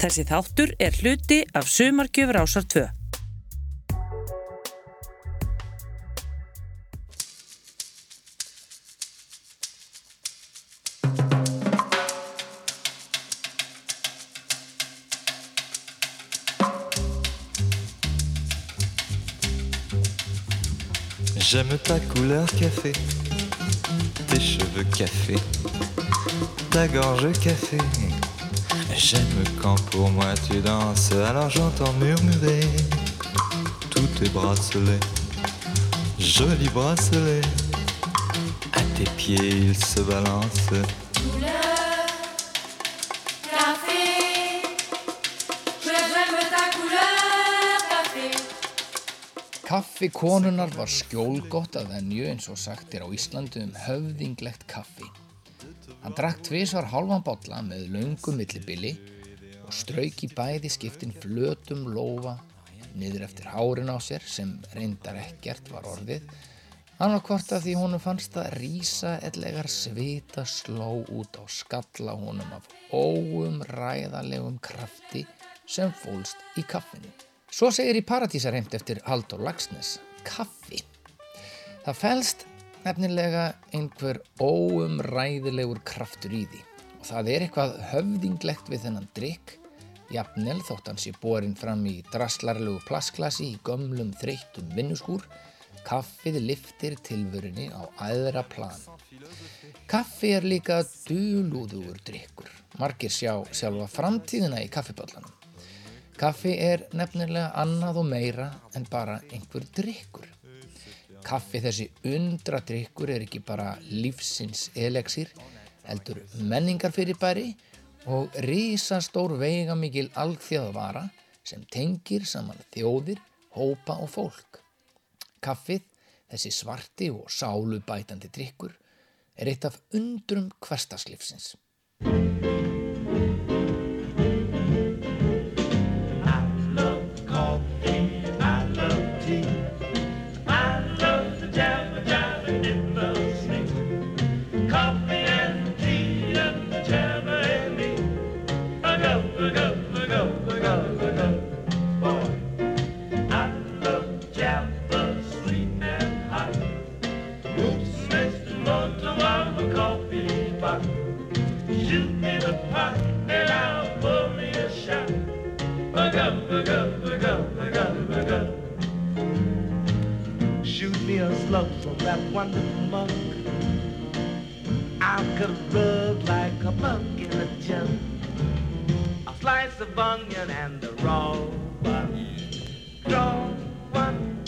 Þessi þáttur er hluti af Sumargjöfur ásar 2. J'aime ta couleur café, tes cheveux café, ta gorge café. J'aime quand pour moi tu danses, alors j'entends murmurer tous tes bracelets, jolis bracelets. À tes pieds ils se balancent. Kaffi konunar var skjólgott að venju eins og sagt er á Íslandi um höfðinglegt kaffi. Hann drakk tvísvar hálfan bolla með löngum millibili og strauk í bæði skiptin flötum lófa niður eftir hárin á sér sem reyndar ekkert var orðið. Hvort að því honum fannst að rísa ellegar svita sló út á skalla honum af óum ræðalegum krafti sem fólst í kaffinu. Svo segir í Paradísarheimt eftir Haldur Lagsnes, kaffi. Það fælst nefnilega einhver óumræðilegur kraftur í því og það er eitthvað höfðinglegt við þennan drikk, jafnvel þótt hann sé borin fram í draslarlegu plasklasi í gömlum þreyttum vinnuskúr, kaffið liftir tilvörinni á aðra plan. Kaffi er líka dulúðugur drikkur, margir sjá sjálfa framtíðina í kaffiböllanum. Kaffi er nefnilega annað og meira en bara einhver drikkur. Kaffi þessi undradrykkur er ekki bara lífsins eleksir, heldur menningarfyrirbæri og risastór veigamikil alþjóðvara sem tengir saman þjóðir, hópa og fólk. Kaffið, þessi svarti og sálubætandi drykkur, er eitt af undrum hverstaslífsins. That wonderful mug. I could rub like a bug in a jug. A slice of onion and a raw bun. Draw one.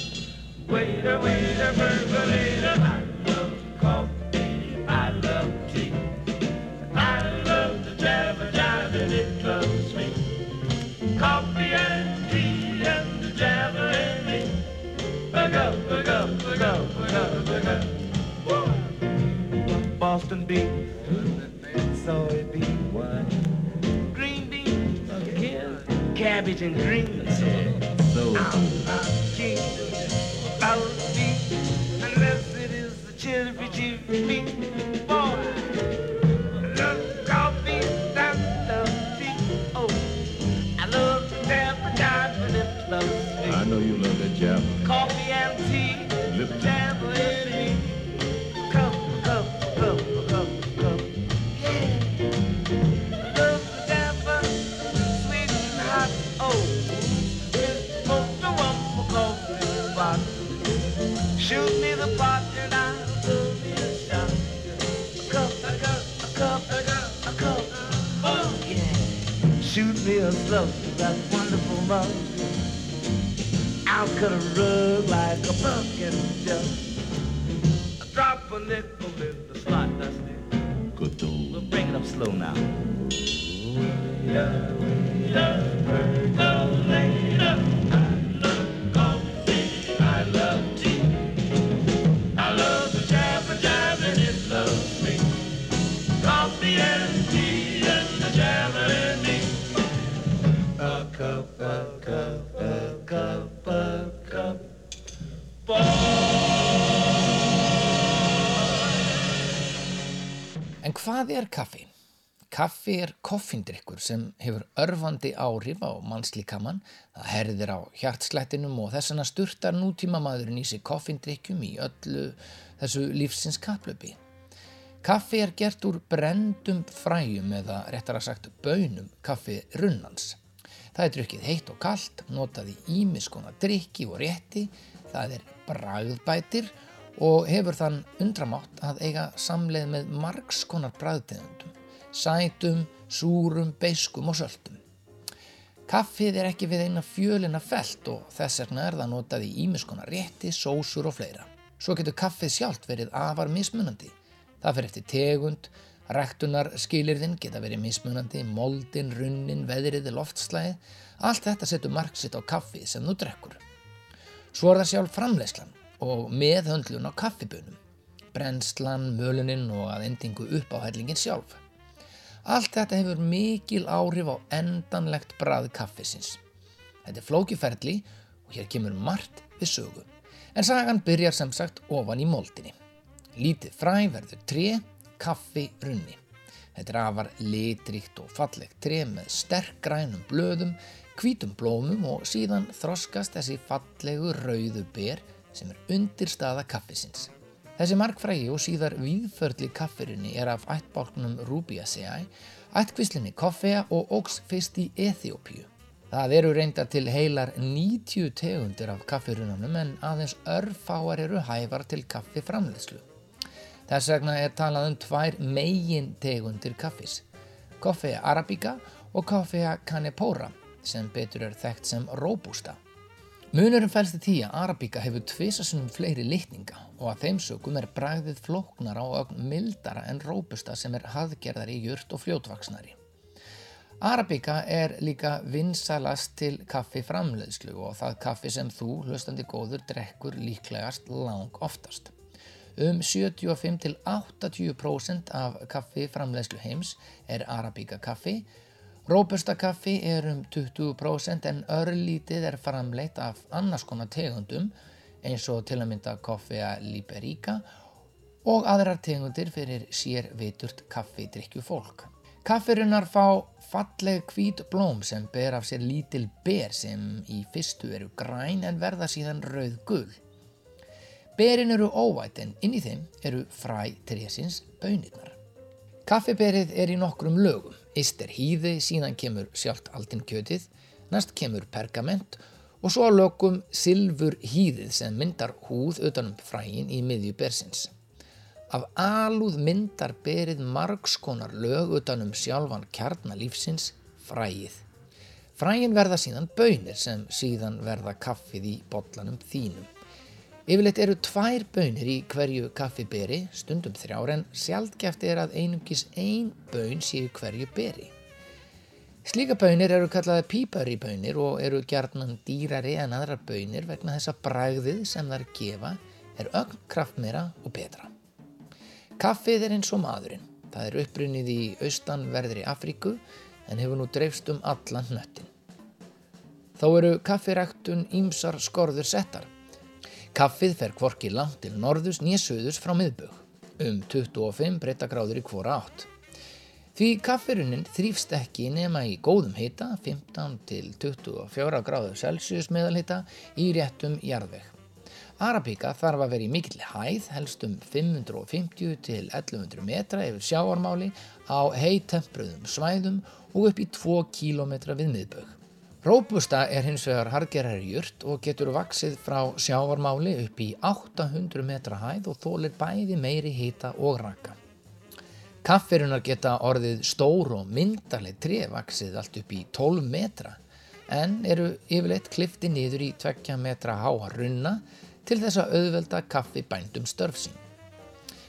Waiter, waiter, percolator. Boston beat, soy bean, green beans, cabbage and greens. Kaffi? Er koffindrykkur sem hefur örfandi áhrif á mannslíkamann, það herðir á hjartslættinum og þess vegna sturtar nútíma maðurinn í sig koffindrykkjum í öllu þessu lífsins kaplöpi. Kaffi er gert úr brendum fræjum eða réttar að sagt bönum kaffi runnans. Það er drukkið heitt og kalt, notað í ímiskona drikki og rétti, það er bragðbætir og hefur þann undramátt að eiga samleið með margskonar bragðtegundum, sætum, súrum, beiskum og söltum. Kaffið er ekki við eina fjölina felt og þess vegna er það notað í ímiskona rétti, sósur og fleira. Svo getur kaffið sjálft verið afar mismunandi. Það fyrir eftir tegund, rektunar skilirðin geta verið mismunandi, moldin, runnin, veðrið, loftslæði. Allt þetta setur marksitt á kaffið sem þú drekkur. Svo er það sjálf framleyslan og meðhöndlun á kaffibunum, brennslan, möluninn og að endingu upp á hellingin sjálf. Allt þetta hefur mikil áhrif á endanlegt brað kaffisins. Þetta er flókiferli og hér kemur margt við sögu. En sagan byrjar sem sagt ofan í moldinni. Lítið fræ verður tre, kaffi runni. Þetta er afar litríkt og fallegt tre með sterk grænum blöðum, hvítum blómum og síðan þroskast þessi fallegu rauðu ber sem er undirstaða kaffisins. Þessi markfrægi og síðar víðförli kaffirinni er af ættbálknum Rubiaceae, ættkvíslinni koffea og ógs fyrst í Eþjópíu. Það eru reyndar til heilar 90 tegundir af kaffirunanum en aðeins örfáar eru hæfar til kaffiframleðslu. Þess vegna er talað um tvær megin tegundir kaffis, koffea arabica og koffea canepora sem betur er þekkt sem robusta. Munurum fælst í því að Arabíka hefur tvisasunum fleiri litninga og að þeim sögum er bragðið flóknara og ögn mildara en róbusta sem er haðgerðari, jurt og fljótvaksnari. Arabíka er líka vinsalast til kaffi framleiðslu og það kaffi sem þú, hlustandi góður, drekkur líklegast lang oftast. Um 75-80% af kaffi framleiðslu heims er Arabíka kaffi Róbusta kaffi er um 20% en örlítið er framleitt af annars konar tegundum eins og til að mynda koffea liberica og aðrar tegundir fyrir sér viturt kaffidrykju fólk. Kaffirinnar fá falleg hvít blóm sem ber af sér lítil ber sem í fyrstu eru græn en verða síðan rauð gull. Berin eru óvætt en inn í þeim eru fræ trésins bönirnar. Kaffiberið er í nokkrum lögum. Íst er hýði, síðan kemur sjálft aldinn kjötið, næst kemur pergament og svo að lokum silfur hýðið sem myndar húð utanum fræin í miðju bersins. Af alúð myndar berið margskonar lög utanum sjálfan kjarnalífsins fræið. Fræin verða síðan bönir sem síðan verða kaffið í botlanum þínum. Yfirleitt eru tvær bönir í hverju kaffiberi, stundum þrjár en sjálfgeft er að einungis ein bön séu hverju beri. Slíka bönir eru kallaði píparibönir og eru gjarnan dýrari en aðrar bönir vegna þess að bragðið sem þær gefa er ögn kraftmeira og betra. Kaffið er eins og maðurinn. Það er upprunnið í austanverðri Afríku en hefur nú dreifst um allan hnöttin. Þá eru kaffiræktun ímsar skorður settar. Kaffið fer kvorki langt til norðus nýja söðus frá miðbögg, um 25 breytagráður í hvora átt. Því kaffirunnin þrýfst ekki nema í góðum hita, 15 til 24 gráður Celsius meðalhita í réttum jarðveg. Arabíka þarf að vera í mikill hæð, helst um 550 til 1100 metra yfir sjáarmáli á heitempruðum svæðum og upp í 2 km við miðbögg. Róbusta er hins vegar hargerari jurt og getur vaksið frá sjávarmáli upp í 800 metra hæð og þólir bæði meiri hita og raka. Kaffirunar geta orðið stór og myndarleg tre vaksið allt upp í 12 metra en eru yfirleitt klifti niður í 2 metra háa runna til þess að auðvelda kaffi bændum störfsinn.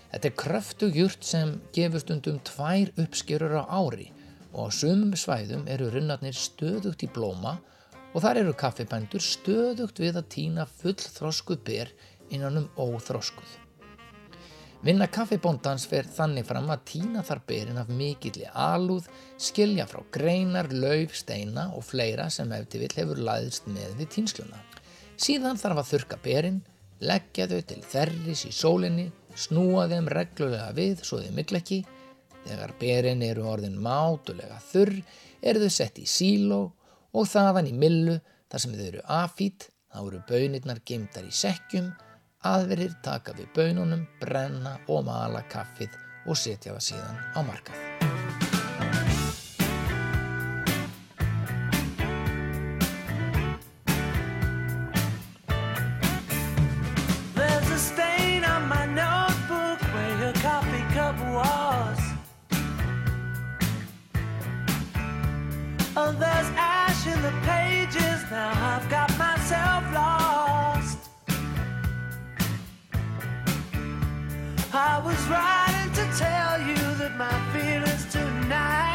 Þetta er kröftug jurt sem gefur stundum tvær uppskjörur á ári og á sumum svæðum eru runnarnir stöðugt í blóma og þar eru kaffibændur stöðugt við að týna full þroskuð ber innan um óþroskuð. Vinna kaffibóndans fer þannig fram að týna þar berin af mikilli alúð, skilja frá greinar, lauf, steina og fleira sem eftir vill hefur laðist með við týnsluna. Síðan þarf að þurka berin, leggja þau til þerris í sólinni, snúa þeim reglulega við svo þau mikla ekki, Þegar berin eru orðin mátulega þurr eru þau sett í síló og þaðan í millu þar sem þau eru afít þá eru bönirnar geimdar í sekkjum, aðverir taka við bönunum, brenna og mala kaffið og setja það síðan á markað. Oh, there's ash in the pages. Now I've got myself lost. I was writing to tell you that my feelings tonight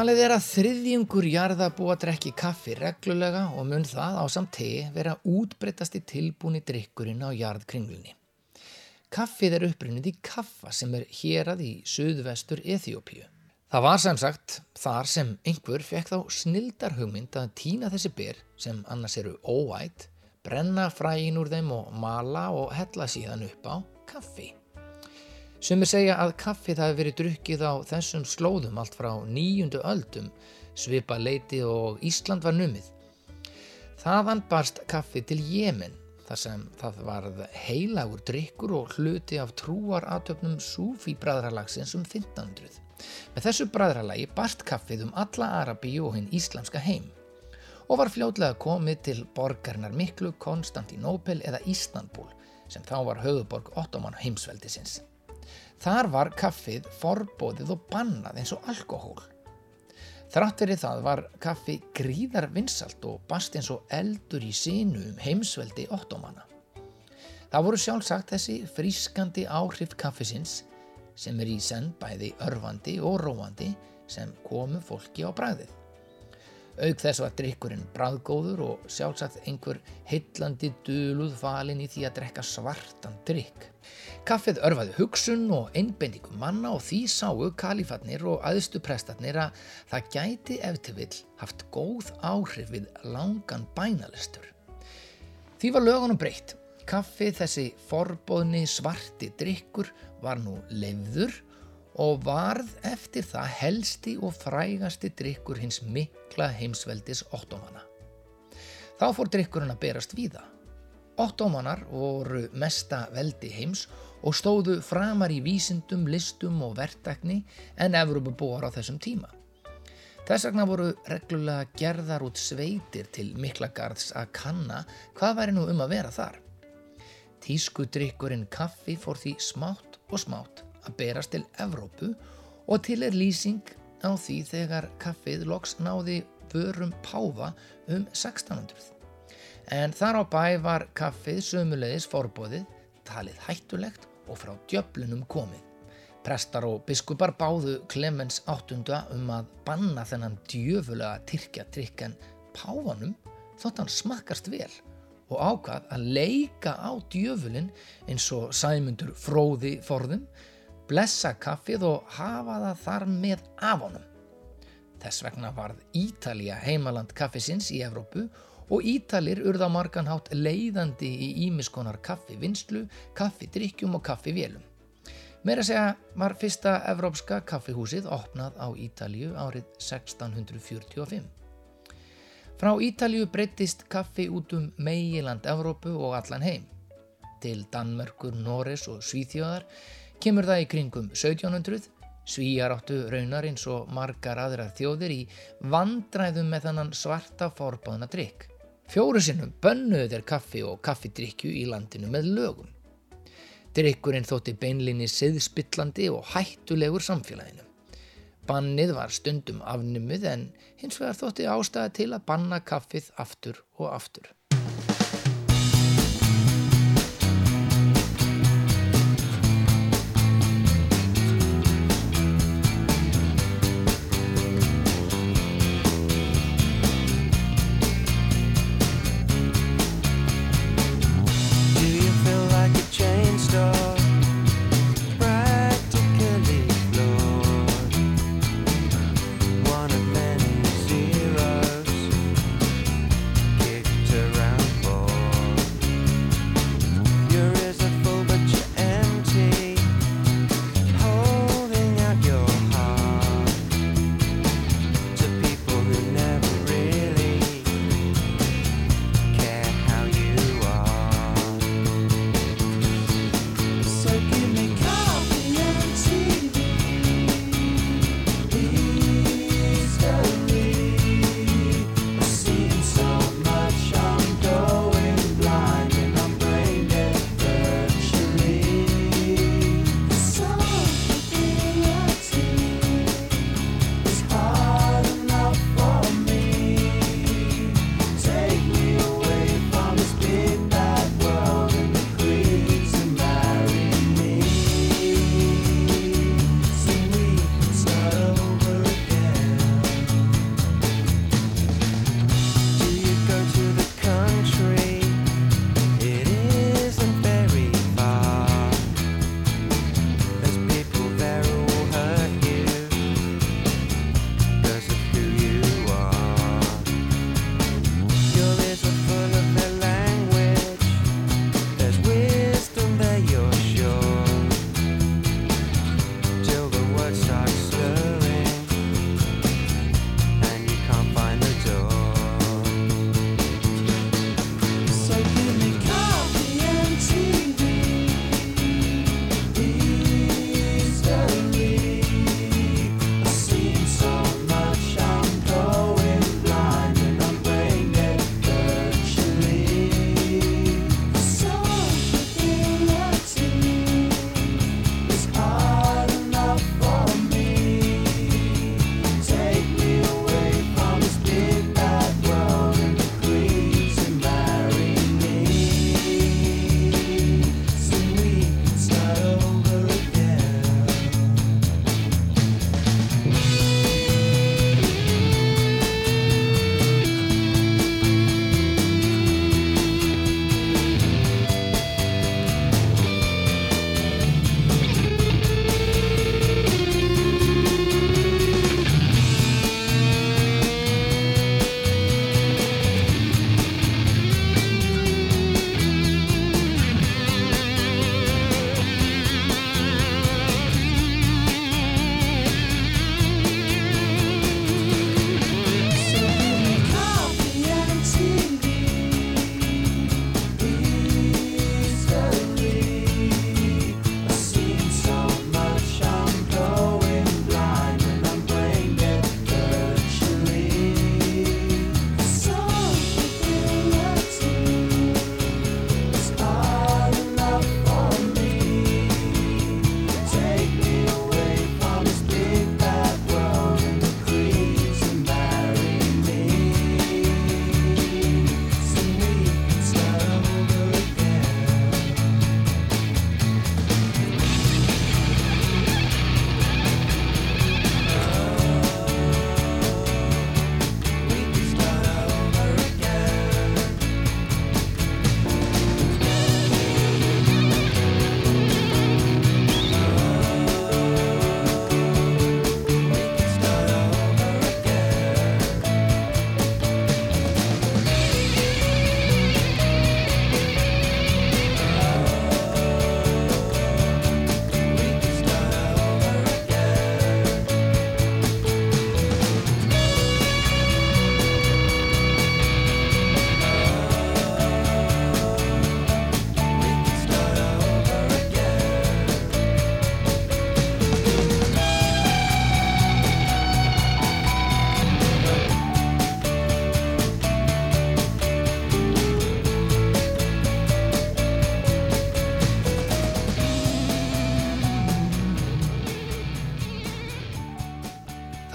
Talið er að þriðjungur jarða búa að drekki kaffi reglulega og mun það á samt tegi vera útbreytasti tilbúni drikkurinn á jarðkringlunni. Kaffið er upprunnið í kaffa sem er hérað í suðvestur Eþjópíu. Það var sem sagt þar sem einhver fekk þá snildar hugmynd að týna þessi ber sem annars eru óætt, brenna fræin úr þeim og mala og hella síðan upp á kaffi. Sumir segja að kaffið hafi verið drukkið á þessum slóðum allt frá nýjundu öldum, svipa leiti og Ísland var numið. Þaðan barst kaffi til Jemen, þar sem það varð heilagur drikkur og hluti af trúaratöfnum Súfi bræðralagsins um 1500. Með þessu bræðralagi barst kaffið um alla Arabíu og hinn íslamska heim og var fljótlega komið til borgarnar miklu Konstantinópel eða Istanbul sem þá var höfuborg Ottoman heimsveldisins. Þar var kaffið forbóðið og bannað eins og alkohól. Þrátt fyrir það var kaffi gríðar vinsalt og bast eins og eldur í sínu um heimsveldi ottomana. Það voru sjálfsagt þessi frískandi áhrif kaffisins, sem er í senn bæði örfandi og róandi sem komu fólki á bræðið. Auk þess var drikkurinn bræðgóður og sjálfsagt einhver heillandi duluð falin í því að drekka svartan drikk. Kaffið örfaði hugsun og einbendingu manna og því sáu kalifatnir og aðstu prestarnir að það gæti eftir vill haft góð áhrif við langan bænalistur. Því var lögunum breytt. Kaffið þessi forbóðni svarti drikkur var nú leifður og varð eftir það helsti og frægasti drikkur hins mikla heimsveldis ottomana. Þá fór drikkurinn að berast víða. Ottomanar voru mesta veldi heims og stóðu framar í vísindum, listum og verktakni en Evropabúar á þessum tíma. Þess vegna voru reglulega gerðar út sveitir til Miklagarðs að kanna hvað væri nú um að vera þar. Tískudrykkurinn kaffi fór því smátt og smátt að berast til Evrópu og til er lýsing á því þegar kaffið loks náði vörum páfa um 1600. En þar á bæ var kaffið sömulegis forbóðið, talið hættulegt og frá djöflunum komið. Prestar og biskupar báðu Clemens áttunda um að banna þennan djöfulega tyrkjadrykk en páfanum þótt hann smakkast vel og ákvað að leika á djöfulin eins og sæmundur fróði forðum, blessa kaffið og hafa það þar með af honum. Þess vegna varð Ítalija heimaland kaffisins í Evrópu og Ítalir urða marganhátt leiðandi í ímiskonar kaffivinnslu, kaffidrykkjum og kaffivélum. Meira segja var fyrsta evrópska kaffihúsið opnað á Ítalju árið 1645. Frá Ítalju breyttist kaffi út um meiland Evrópu og allan heim. Til Danmörkur, Norris og Svíþjóðar kemur það í kringum 1700. Svíjar áttu raunar eins og margar aðrar þjóðir í vandræðum með þannan svarta forbáðna drikk. Fjóru sinnum bönnuðu þeir kaffi og kaffidrykju í landinu með lögum. Drykkurinn þótti beinlinni siðspillandi og hættulegur samfélaginu. Bannið var stundum afnumið en hins vegar þótti ástæða til að banna kaffið aftur og aftur.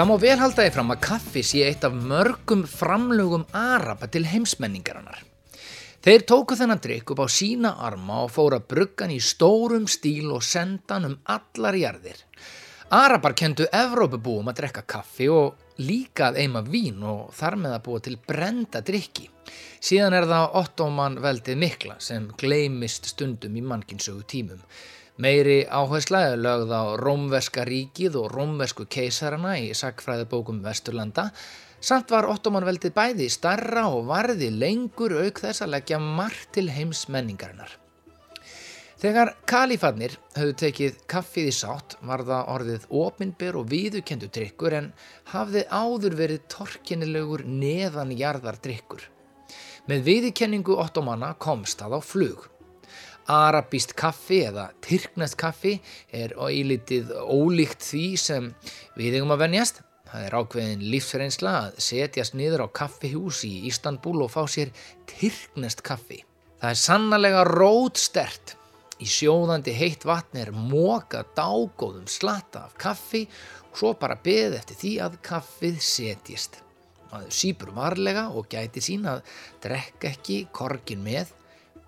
Það má vel halda því fram að kaffi sé eitt af mörgum framlögum Araba til heimsmenningarinnar. Þeir tóku þennan drikk upp á sína arma og fóru að bruggan í stórum stíl og sendan um allar jarðir. Arabar kendu Evrópubúum að drekka kaffi og líka að eima vín og þar með að búa til brenda drikki. Síðan er það ottoman veldið mikla sem gleymist stundum í mannkinsögu tímum. Meiri áhersla er lögð á rómverska ríkið og rómversku keisarana í sakfræðibókum Vesturlanda. Samt var ottomanveldið bæði starra og varði lengur auk þess að leggja margt til heims menningarinnar. Þegar kalifarnir höfðu tekið kaffið í sátt var það orðið opinber og viðukendu drikkur en hafði áður verið torkinilegur neðanjarðar drikkur. Með viðukenningu ottomana komst það á flug. Arabíst kaffi eða tyrknest kaffi er ílitið ólíkt því sem við eigum að venjast. Það er ákveðin lífsreynsla að setjast niður á kaffihús í Ístanbúl og fá sér tyrknest kaffi. Það er sannlega rótstert. Í sjóðandi heitt vatn er móka dágóðum slatta af kaffi og svo bara beð eftir því að kaffið setjist. Maður sípur varlega og gæti sín að drekka ekki korgin með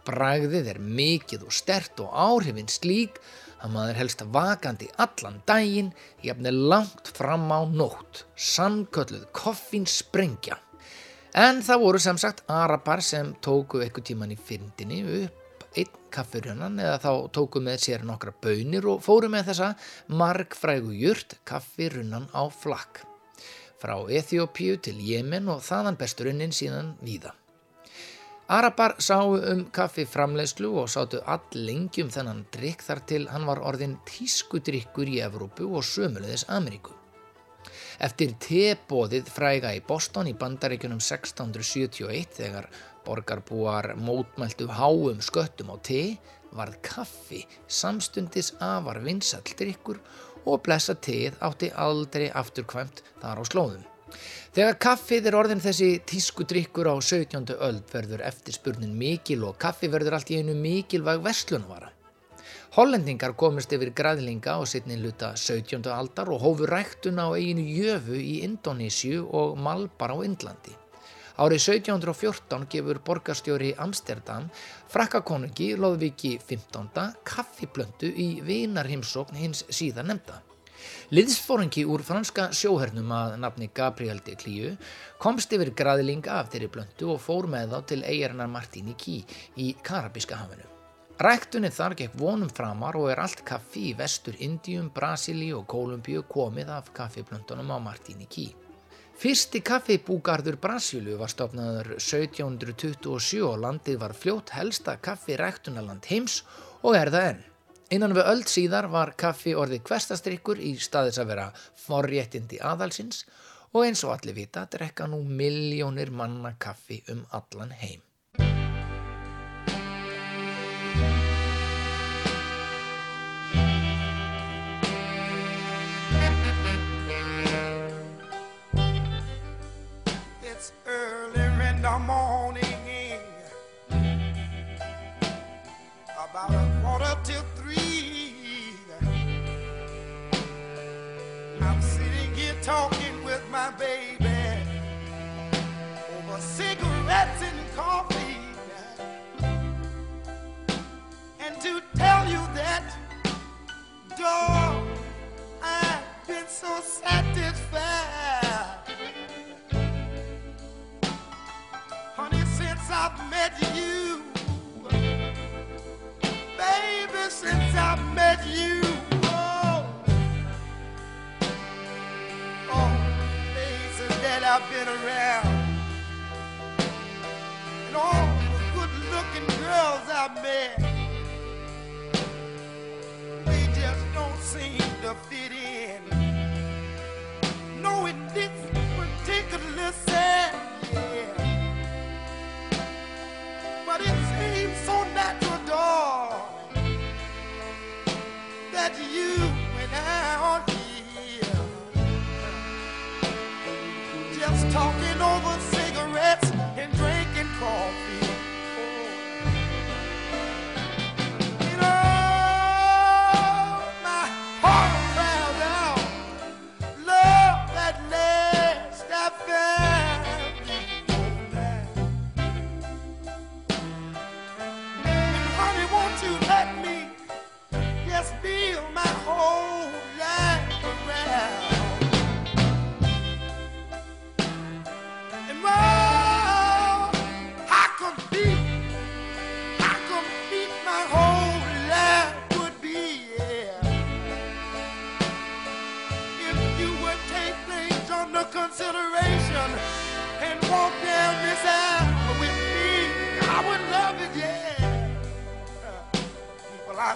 Bragðið er mikið og stert og áhrifin slík að maður helst vakandi allan daginn, jafnir langt fram á nótt, sannkölluð koffín sprengja. En það voru sem sagt arabar sem tóku eitthvað tíman í fyndinni upp einn kaffurjönan eða þá tóku með sér nokkra bönir og fóru með þessa margfrægu jurt kaffirunnan á flakk. Frá Eþjópíu til Jemen og þaðan besturunnin síðan víða. Arabar sáu um kaffi framleiðslu og sátu all lengi um þennan drikk þar til hann var orðin tískudrykkur í Evrópu og sömulegðis Ameríku. Eftir tebóðið fræga í Boston í bandaríkunum 1671 þegar borgarbúar mótmæltu háum sköttum á te varð kaffi samstundis afar vinsall drykkur og blessa teið átti aldrei afturkvæmt þar á slóðum. Þegar kaffið er orðin þessi tísku drikkur á 17. öld verður eftirspurnin mikil og kaffi verður allt í einu mikilvæg verslunvara. Hollendingar komist yfir græðlinga á sittnin luta 17. aldar og hófu ræktuna á eiginu Jöfu í Indonésiu og Malbar á Indlandi. Árið 1714 gefur borgarstjóri Amsterdam frakkakonungi Lóðviki 15. kaffiblöndu í vinarhimsókn hins síðan nefnda. Liðsfóringi úr franska sjóhernum að nafni Gabriel de Cliu komst yfir graðlinga af þeirri blöndu og fór með þá til eigarnar Martini Key í Karabíska hafinu. Ræktunni þar gekk vonum framar og er allt kaffi í vestur Indium, Brasili og Kolumbíu komið af kaffiblöndunum á Martini Key. Fyrsti kaffibúgarður Brasílu var stopnaður 1727 og landið var fljótt helsta kaffiræktunaland heims og er það enn. Innan við öll síðar var kaffi orðið hverstastrykkur í staðis að vera forréttindi aðalsins og eins og allir vita drekka nú miljónir manna kaffi um allan heim. And to tell you that, I've been so satisfied. Honey, since I've met you, baby, since I've met you, oh, oh, I've been around, all the good-looking girls I've met, they just don't seem to fit in. No, it didn't particularly sad, yeah. But it seems so natural, darling, that you and I are here, just talking over cigarettes and drinking coffee.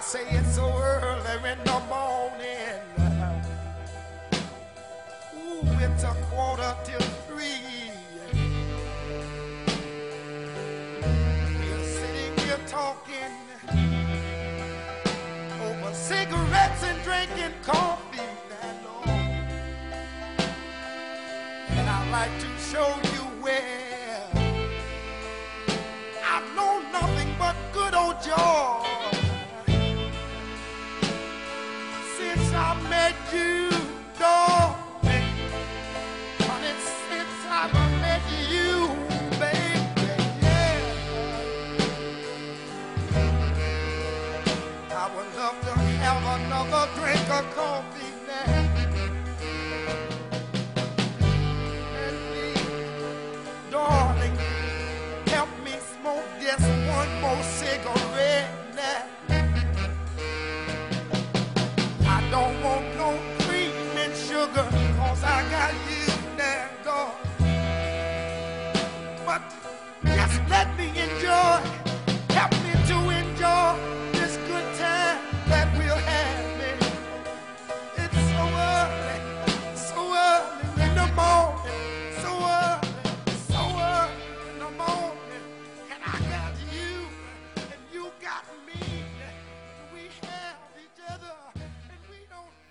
Say it's so early in the morning. Ooh, it's a quarter till three. We're sitting here talking over cigarettes and drinking coffee. Lord. Oh. And I'd like to show you where I know nothing but good old joy. Have another drink of coffee now.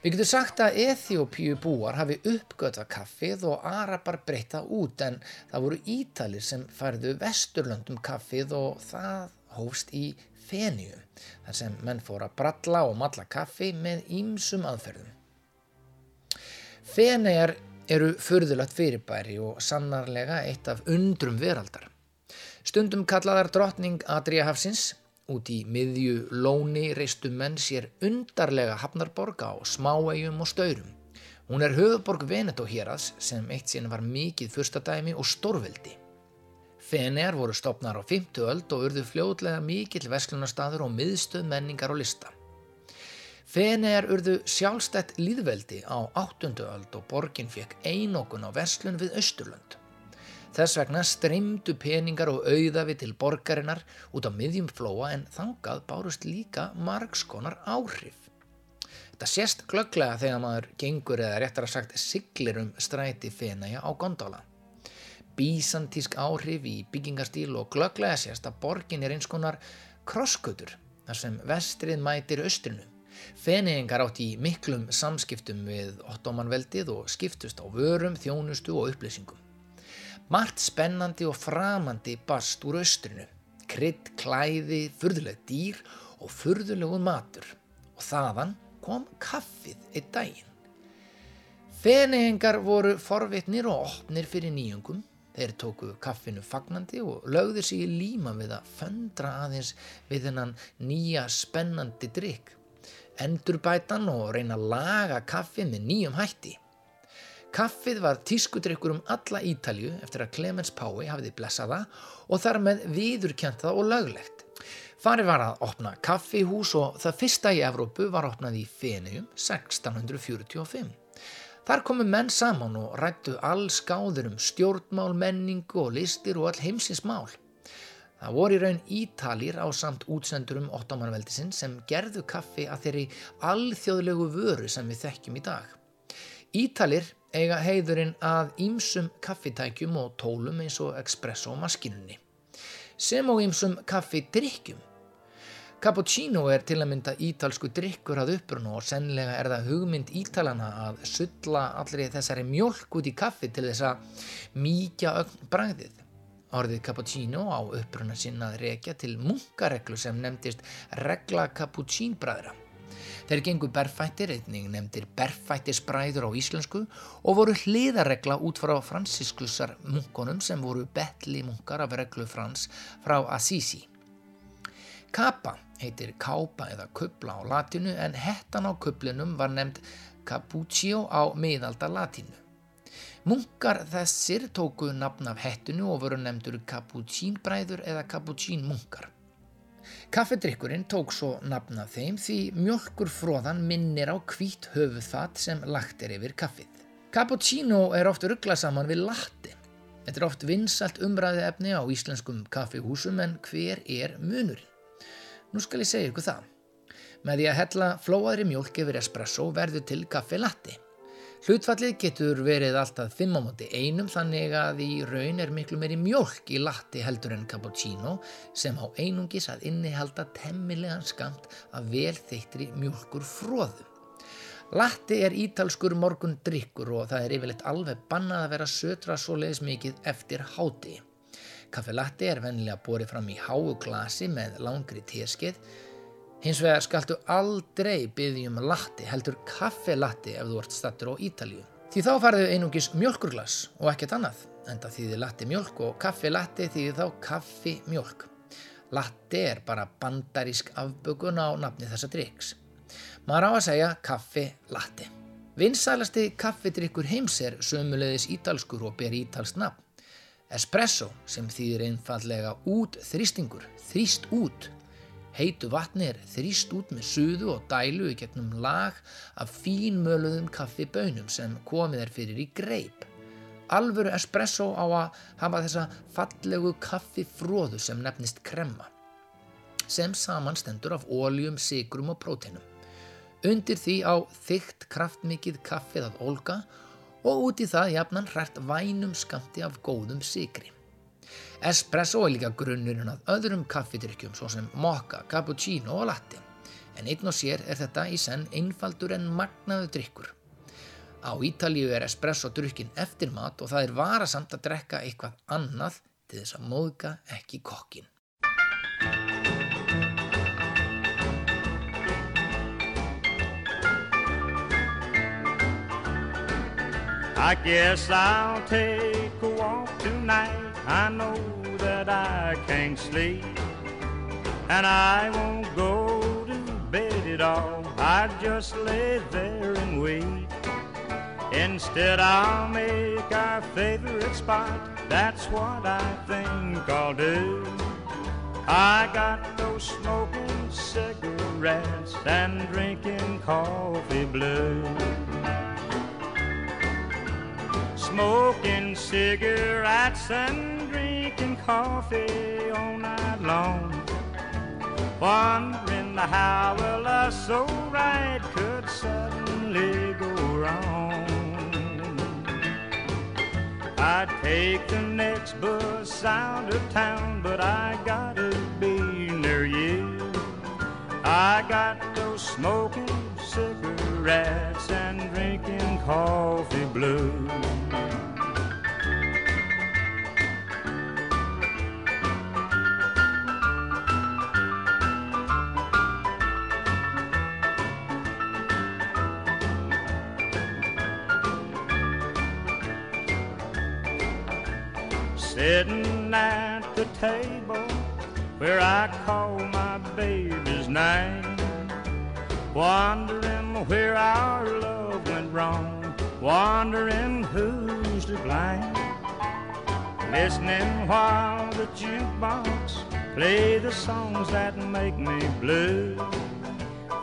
Við getum sagt að Eþjópíu búar hafi uppgötað kaffið og Arabar breyta út en það voru Ítalir sem færðu Vesturlöndum kaffið og það hófst í Feníu þar sem menn fór að bralla og malla kaffi með ýmsum aðferðum. Feneyjar eru furðulegt fyrirbæri og sannarlega eitt af undrum veraldar. Stundum kallaðar drottning Adriahafsins út í miðju lóni reistu menn sér undarlega hafnarborg á smáegjum og staurum. Hún er höfuborg Veneto héraðs sem eitt sinn var mikið fyrstadæmi og stórveldi. Fenegar voru stopnar á 50 öld og urðu fljótlega mikill vesklunarstaður og miðstöð menningar og lista. Fenegar urðu sjálfstætt líðveldi á 8. öld og borgin fekk einokun á verslun við Östurlönd. Þess vegna streymdu peningar og auðafi til borgarinnar út á miðjum flóa en þangað bárust líka margskonar áhrif. Þetta sést glögglega þegar maður gengur eða réttar að sagt siglir um stræti Fenæja á gondola. Bísantísk áhrif í byggingastíl og glögglega sést að borgin er eins konar krosskutur þar sem vestrið mætir austrinu. Feneyingar átt í miklum samskiptum við ottomanveldið og skiptust á vörum, þjónustu og upplýsingum. Margt spennandi og framandi bast úr austrinu. Krydd, klæði, furðuleg dýr og furðulegun matur. Og þaðan kom kaffið einn daginn. Feneyingar voru forvitnir og opnir fyrir nýjungum. Þeir tóku kaffinu fagnandi og lögðu sig í líma við að föndra aðeins við þennan nýja spennandi drikk. Endurbætan og reyna að laga kaffið með nýjum hætti. Kaffið var tískudrykkur um alla Ítalju eftir að Clemens Pái hafiði blessaða og þar með viðurkjent það og löglegt. Farið var að opna kaffihús og það fyrsta í Evrópu var opnað í Feneyjum 1645. Þar komu menn saman og rættu all skáður um stjórnmál, menningu og listir og all heimsins mál. Það voru í raun Ítalir á samt útsendurum ottomanveldisinn sem gerðu kaffi að þeirri alþjóðlegu vöru sem við þekkjum í dag. Ítalir eiga heiðurinn að ýmsum kaffitækjum og tólum eins og espresso maskinunni. Sem og ýmsum kaffidrykkjum. Cappuccino er til að mynda ítalsku drykkur að uppruna og sennilega er það hugmynd ítalana að sulla allri þessari mjölk út í kaffi til þess að mýkja ögn bragðið. Orðið cappuccino á uppruna sinna að rekja til munkareglu sem nefndist regla cappuccínbræðra. Þeir gengu berfættir, einnig nefndir berfættisbræður á íslensku og voru hliðarregla út frá fransiskusar munkonum sem voru betli munkar af reglu frans frá Assisi. Kappa heitir kápa eða kubla á latinu en hettan á kublinum var nefnd cappuccio á miðalda latinu. Munkar þessir tóku nafn af hettinu og voru nefndur cappuccínbræður eða cappuccínmunkar. Kaffedrykkurinn tók svo nafn af þeim því mjölkurfróðan minnir á hvít höfuðfat sem lagt er yfir kaffið. Cappuccino er oft rugglað saman við latte. Þetta er oft vinsalt umræði efni á íslenskum kaffihúsum en hver er munurinn? Nú skal ég segja ykkur það. Með því að hella flóaðri mjólk yfir espresso verður til kaffi latte. Hlutfallið getur verið alltaf 5 á móti einum þannig að í raun er miklu meiri mjólk í latte heldur en cappuccino sem á einungis að innihalda temmilegan skamt af vel þeittri mjólkur fróðu. Latte er ítalskur morgun drikkur og það er yfirleitt alveg bannað að vera sötra svoleiðis mikið eftir háti. Kaffi latte er vennilega borið fram í háu glasi með langri teskeið. Hins vegar skaltu aldrei byggjum latte heldur kaffi latte ef þú ert stattur á Ítalíu. Því þá farðu einungis mjölkurglas og ekkert annað. Enda þýðir latte mjölk og kaffi latte þýðir þá kaffi mjölk. Latte er bara bandarísk afbökun á nafni þessa drikks. Maður á að segja kaffi latte. Vinsælasti kaffidrykkur heims er sömulegðis ítalskur og ber ítalst nafn. Espresso sem þýðir einfallega út þrýstingur, þrýst út. Heitu vatni er þrýst út með suðu og dælu í gegnum lag af fínmöluðum kaffibönum sem komið er fyrir í greip. Alvöru espresso á að hafa þessa fallegu kaffifróðu sem nefnist kremma sem samanstendur af óljum, sigrum og próteinum. Undir því á þygt kraftmikið kaffið að olga og út í það jafnan hrært vænum skamti af góðum sigri. Espresso er líka grunnurinn að öðrum kaffidrykkjum svo sem mokka, cappuccino og latte. En einn og sér er þetta í senn einfaldur en magnaðu drykkur. Á Ítalíu er espresso drukkin eftir mat og það er varasamt að drekka eitthvað annað til þess að móðga ekki kokkin. I guess I'll take a walk tonight. I know that I can't sleep. And I won't go to bed at all. I just lay there and wait. Instead, I'll make our favorite spot. That's what I think I'll do. I got those smoking cigarettes and drinking coffee blue. Smoking cigarettes and drinking coffee all night long. Wondering how well a so right could suddenly go wrong. I'd take the next bus out of town, but I gotta be near you. I got those smoking cigarettes and drinking coffee blue. Sitting at the table where I call my baby's name, wondering where our love went wrong, wondering who's to blame. Listening while the jukebox play the songs that make me blue.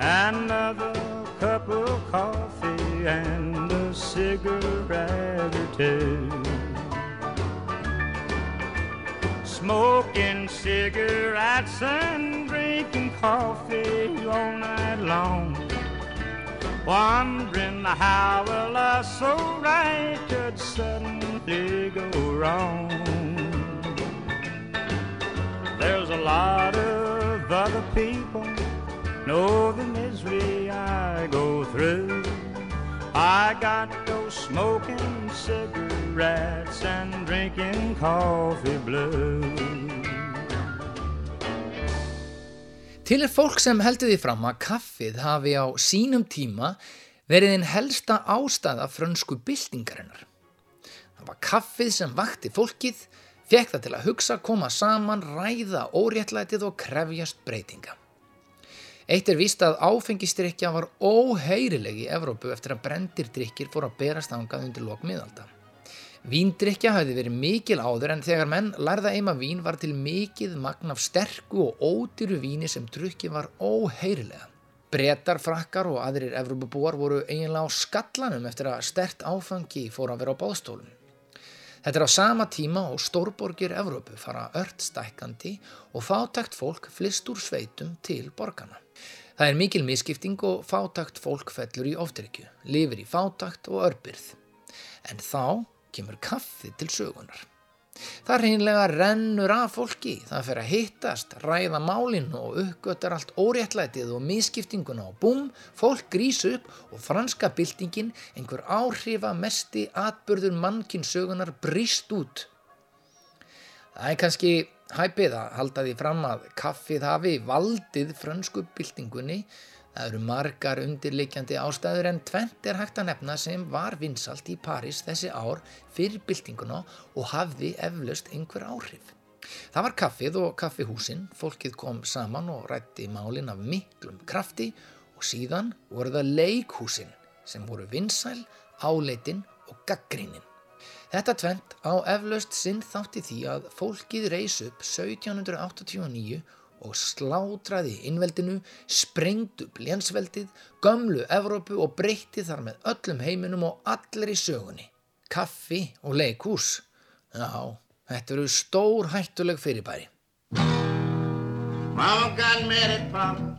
Another cup of coffee and a cigarette or two. Smoking cigarettes and drinking coffee all night long. Wondering how a so right could suddenly go wrong. There's a lot of other people know the misery I go through. I got those smoking cigarettes and drinking coffee blue. Til er fólk sem heldur því fram að kaffið hafi á sínum tíma verið einn helsta ástæða frönsku byltingarinnar. Það var kaffið sem vakti fólkið, fekk það til að hugsa, koma saman, ræða óréttlætið og krefjast breytinga. Eitt er víst að áfengistrykja var óheyrileg í Evrópu eftir að brendir drykkir fór að berast ángað undir lokmiðalda. Víndrykja hafði verið mikil áður en þegar menn lærða eima vín var til mikið magn af sterku og ódýru víni sem drukki var óheyrilega. Bretar, frakkar og aðrir Evrópubúar voru eiginlega á skallanum eftir að stert áfangi fór að vera á báðstólun. Þetta er á sama tíma og stórborgir Evrópu fara ört stækkandi og fátækt fólk flist úr sveitum til borgarna. Það er mikil misskipting og fátakt fólk fellur í oftrykju, lifir í fátakt og örbyrð. En þá kemur kaffi til sögunar. Það reynlega rennur af fólki, það fer að hittast, ræða málinn og uppgötar allt óréttlætið og misskiptinguna og búm, fólk grís upp og franska byltingin, einhver áhrifa mesti atbörður mannkinn sögunar brýst út. Það er kannski hæpið að halda því fram að kaffið hafi valdið frönsku byltingunni. Það eru margar undirleikjandi ástæður en tvent er hægt að nefna sem var vinsalt í París þessi ár fyrir byltinguna og hafði eflaust einhver áhrif. Það var kaffið og kaffihúsin, fólkið kom saman og rætti málin af miklum krafti og síðan voru það leikhúsin sem voru vinsæl, áleitin og gaggrínin. Þetta tvent á eflaust sinn þátti því að fólkið reys upp 1789 og slátraði innveldinu, sprengd upp lénsveldið, gömlu Evrópu og breytti þar með öllum heiminum og allir í sögunni. Kaffi og leikhús. Já, þetta eru stór hættuleg fyrirbæri. Mama got mad at Papa,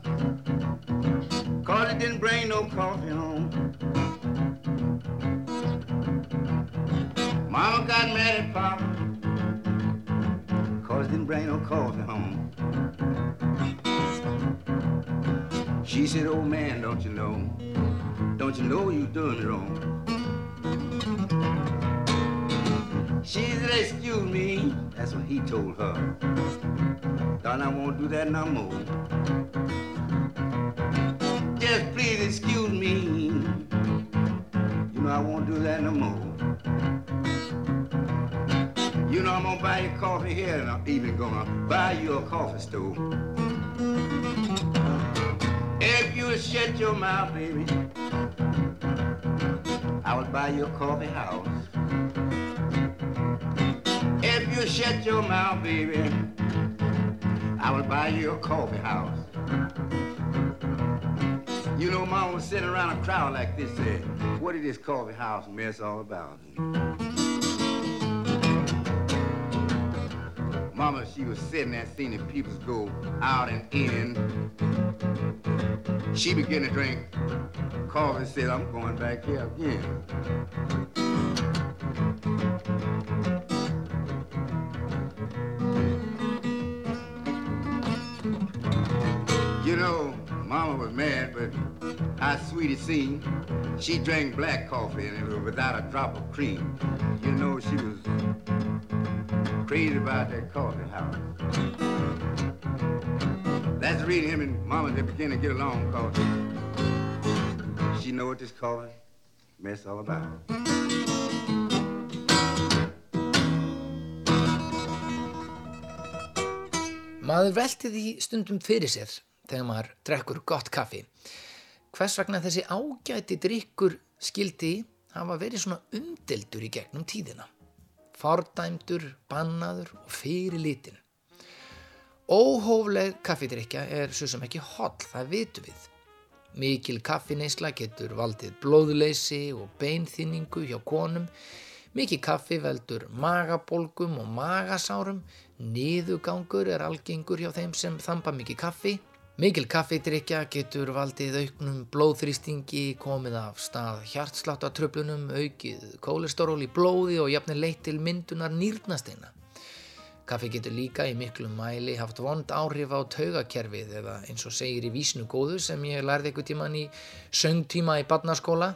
cause he didn't bring no coffee home. Mama got mad at Papa, cause he didn't bring no coffee home. She said, Old man, don't you know, don't you know you doing it wrong? She said, excuse me, that's what he told her. Darling, I won't do that no more. Just please excuse me. You know I won't do that no more. You know I'm gonna buy you coffee here and I'm even gonna buy you a coffee stove. If you shut your mouth, baby, I would buy you a coffee house. If you shut your mouth, baby, I would buy you a coffee house. You know, Mama was sitting around a crowd like this, said, what is this coffee house mess all about? Mama, she was sitting there seeing the people go out and in. She began to drink coffee and said, I'm going back here again. Mama was mad, but how sweet it seemed. She drank black coffee and it was without a drop of cream. You know, she was crazy about that coffee house. That's the reason him and Mama they begin to get along, cause she know what this coffee mess all about. Maður velti því stundum fyrir sér þegar maður drekkur gott kaffi. Hvers vegna þessi ágæti drikkur skildi hafa verið svona umdeldur í gegnum tíðina. Fordæmdur, bannaður og fyrir litin. Óhófleg kaffidrykja er svo sem ekki holl, það vitum við. Mikil kaffineysla getur valdið blóðleysi og beinþynningu hjá konum. Mikið kaffi veldur magabólgum og magasárum. Niðugangur er algengur hjá þeim sem þampa mikið kaffi. Mikil kaffidrykja getur valdið auknum blóðþrýstingi, komið af stað hjartsláttartröflunum, aukið kólesteról í blóði og jafnir leitt til myndunar nýrnasteina. Kaffi getur líka í miklum mæli haft vond áhrif á taugakerfið eða eins og segir í vísnu góðu sem ég lærði eitthvað tíman í söngtíma í barnaskóla.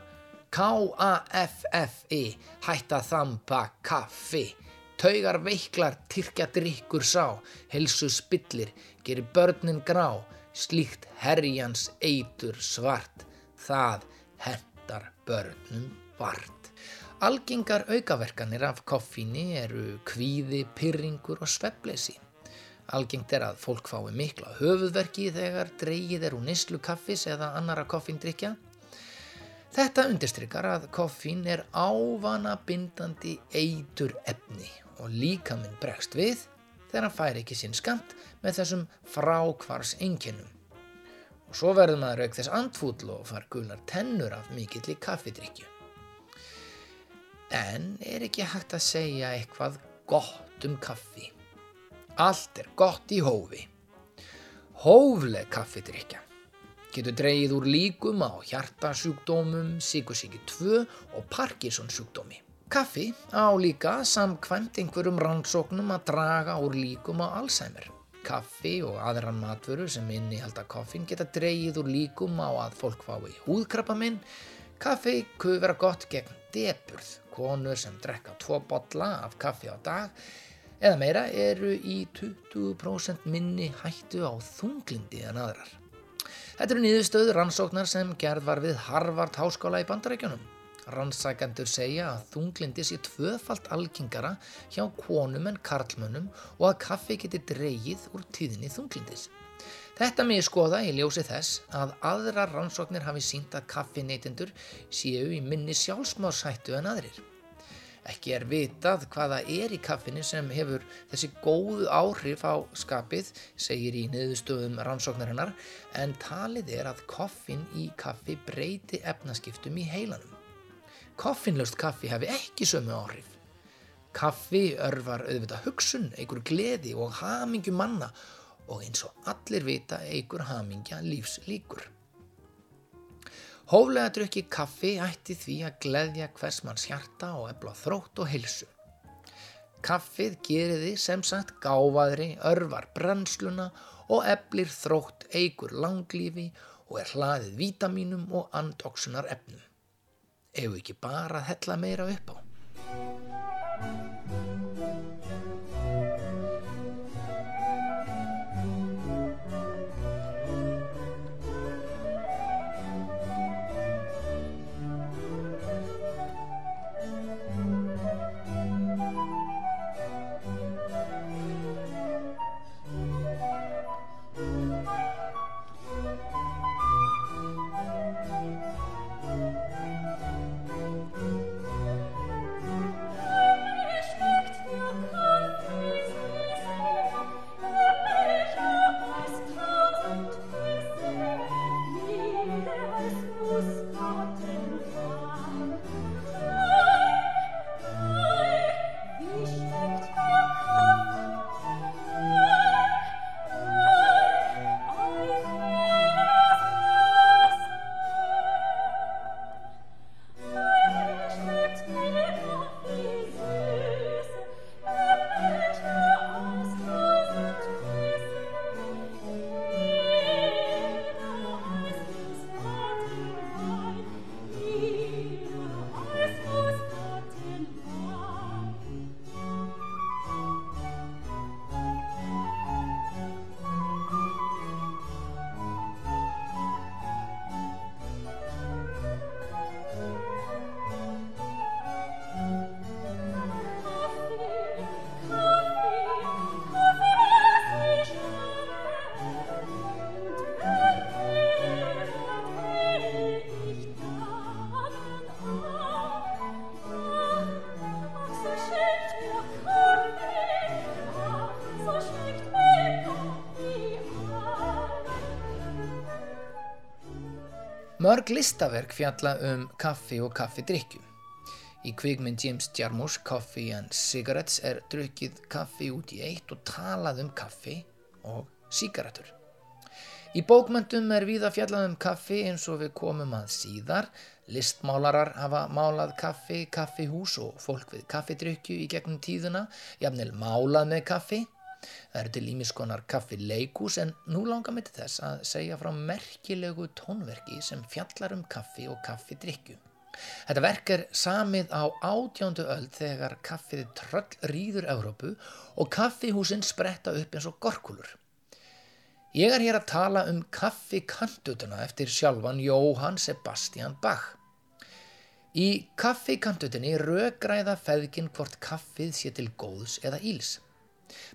K-A-F-F-I, hætta þampa kaffi. Taugar veiklar, tyrkja drikkur sá, helsu spillir, gerir börnin grá, slíkt herjans eitur svart, það hendar börnum vart. Algengar aukaverkanir af koffíni eru kvíði, pyrringur og svefleysi. Algengt er að fólk fái mikla höfuðverki þegar dreigið er úr nýslu kaffis eða annara koffíndrykja. Þetta undirstrykar að koffín er ávana bindandi eitur efni og líkaminn bregst við þegar hann fær ekki sinn skamt með þessum frákvars einkennum. Og svo verður maður auk þess andfúll og far gular tennur af mikill í kaffidrykju. En er ekki hægt að segja eitthvað gott um kaffi? Allt er gott í hófi. Hófleg kaffidrykja. getur dreigið úr líkum á hjartasjúkdómum, síkusíki 2 og Parkinson sjúkdómi. Kaffi á líka samkvæmt einhverjum rannsóknum að draga úr líkum á Alzheimer. Kaffi og aðran matvöru sem innihalda koffin geta dreigið úr líkum á að fólk fái húðkrabba minn. Kaffi kuð vera gott gegn deburð. Konur sem drekka tvo bolla af kaffi á dag eða meira eru í 20% minni hættu á þunglindi en aðrar. Þetta eru niðurstöður rannsóknar sem gerð var við Harvard Háskóla í Bandarækjunum. Rannsækendur segja að þunglindi sé tvöfalt algengara hjá konum en karlmönnum og að kaffi geti dreigið úr tíðinni þunglindis. Þetta með skoða í ljósi þess að aðrar rannsóknir hafi sínt að kaffineytendur séu í minni sjálfsmárshættu en aðrir. Ekki er vitað hvaða er í kaffinu sem hefur þessi góðu áhrif á skapið, segir í niðurstöðum rannsóknarinnar, en talið er að koffin í kaffi breyti efnaskiptum í heilanum. Koffinlaust kaffi hafi ekki sömu áhrif. Kaffi örvar auðvitað hugsun, eigur gleði og hamingju manna og eins og allir vita eigur hamingja lífs líkur. Hóflega drukki kaffi ætti því að gleðja hvers manns hjarta og efla þrótt og hilsu. Kaffið gerir því sem sagt gáfaðri, örvar brennsluna og eflir þrótt eigur langlífi og er hlaðið vítamínum og andoksunar efnum. Ef ekki bara að hella meira upp á. Mörg listaverk fjalla um kaffi og kaffidrykkju. Í kvikmynd James Jarmusch Coffee and Cigarettes er drukkið kaffi út í eitt og talað um kaffi og sígarettur. Í bókmyndum er víða fjallað um kaffi eins og við komum að síðar. Listmálarar hafa málað kaffi, kaffihús og fólk við kaffidrykju í gegnum tíðuna, jafnvel málað með kaffi. Það eru til ímiskonar kaffi leikús en nú langar mig til þess að segja frá merkilegu tónverki sem fjallar um kaffi og kaffidrykju. Þetta verk er samið á átjándu öll þegar kaffið tröll rýður Evrópu og kaffihúsin spretta upp eins og gorkulur. Ég er hér að tala um kaffikantutuna eftir sjálfan Jóhann Sebastian Bach. Í kaffikantutinni röggræða feðgin hvort kaffið sé til góðs eða íls.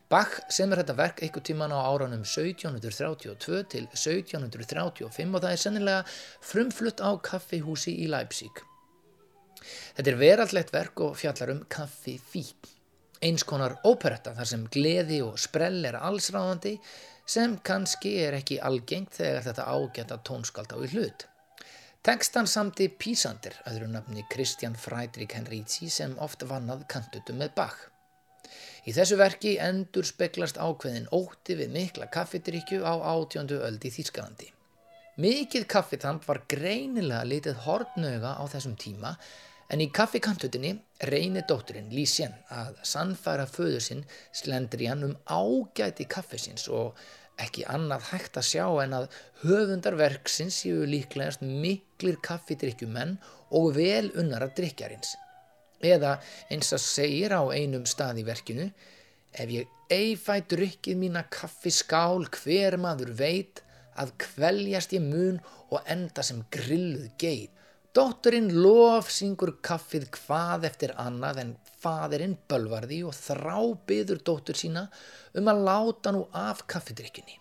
Bach semur þetta verk einhver tíman á áranum 1732 til 1735 og það er sennilega frumflutt á kaffihúsi í Leipzig. Þetta er verallegt verk og fjallar um kaffi fík. Eins konar óperetta þar sem gleði og sprell er allsráðandi sem kannski er ekki algengt þegar þetta ágæta tónskald á í hlut. Tekstan samti Písandir, öðru nafni Kristján Frædrik Henríci sem oft vannað kantutum með Bach. Í þessu verki endur speklast ákveðin ótti við mikla kaffidrykju á átjöndu öldi Þýskalandi. Mikið kaffitamp var greinilega litið hortnöga á þessum tíma en í kaffikantutinni reynir dótturinn Lísjen að sannfæra föður sinn Slendrian um ágæti kaffisins og ekki annað hægt að sjá en að höfundar verksins séu líklegast miklir kaffidrykkjumenn og vel unnara drykjarins. Eða eins að segir á einum stað í verkinu, ef ég eifæ drykkið mína kaffiskál hver maður veit að kveljast ég mun og enda sem grilluð geit. Dótturinn lof syngur kaffið hvað eftir annað en fadirinn bölvarði og þrábyður dóttur sína um að láta nú af kaffidrykkinni.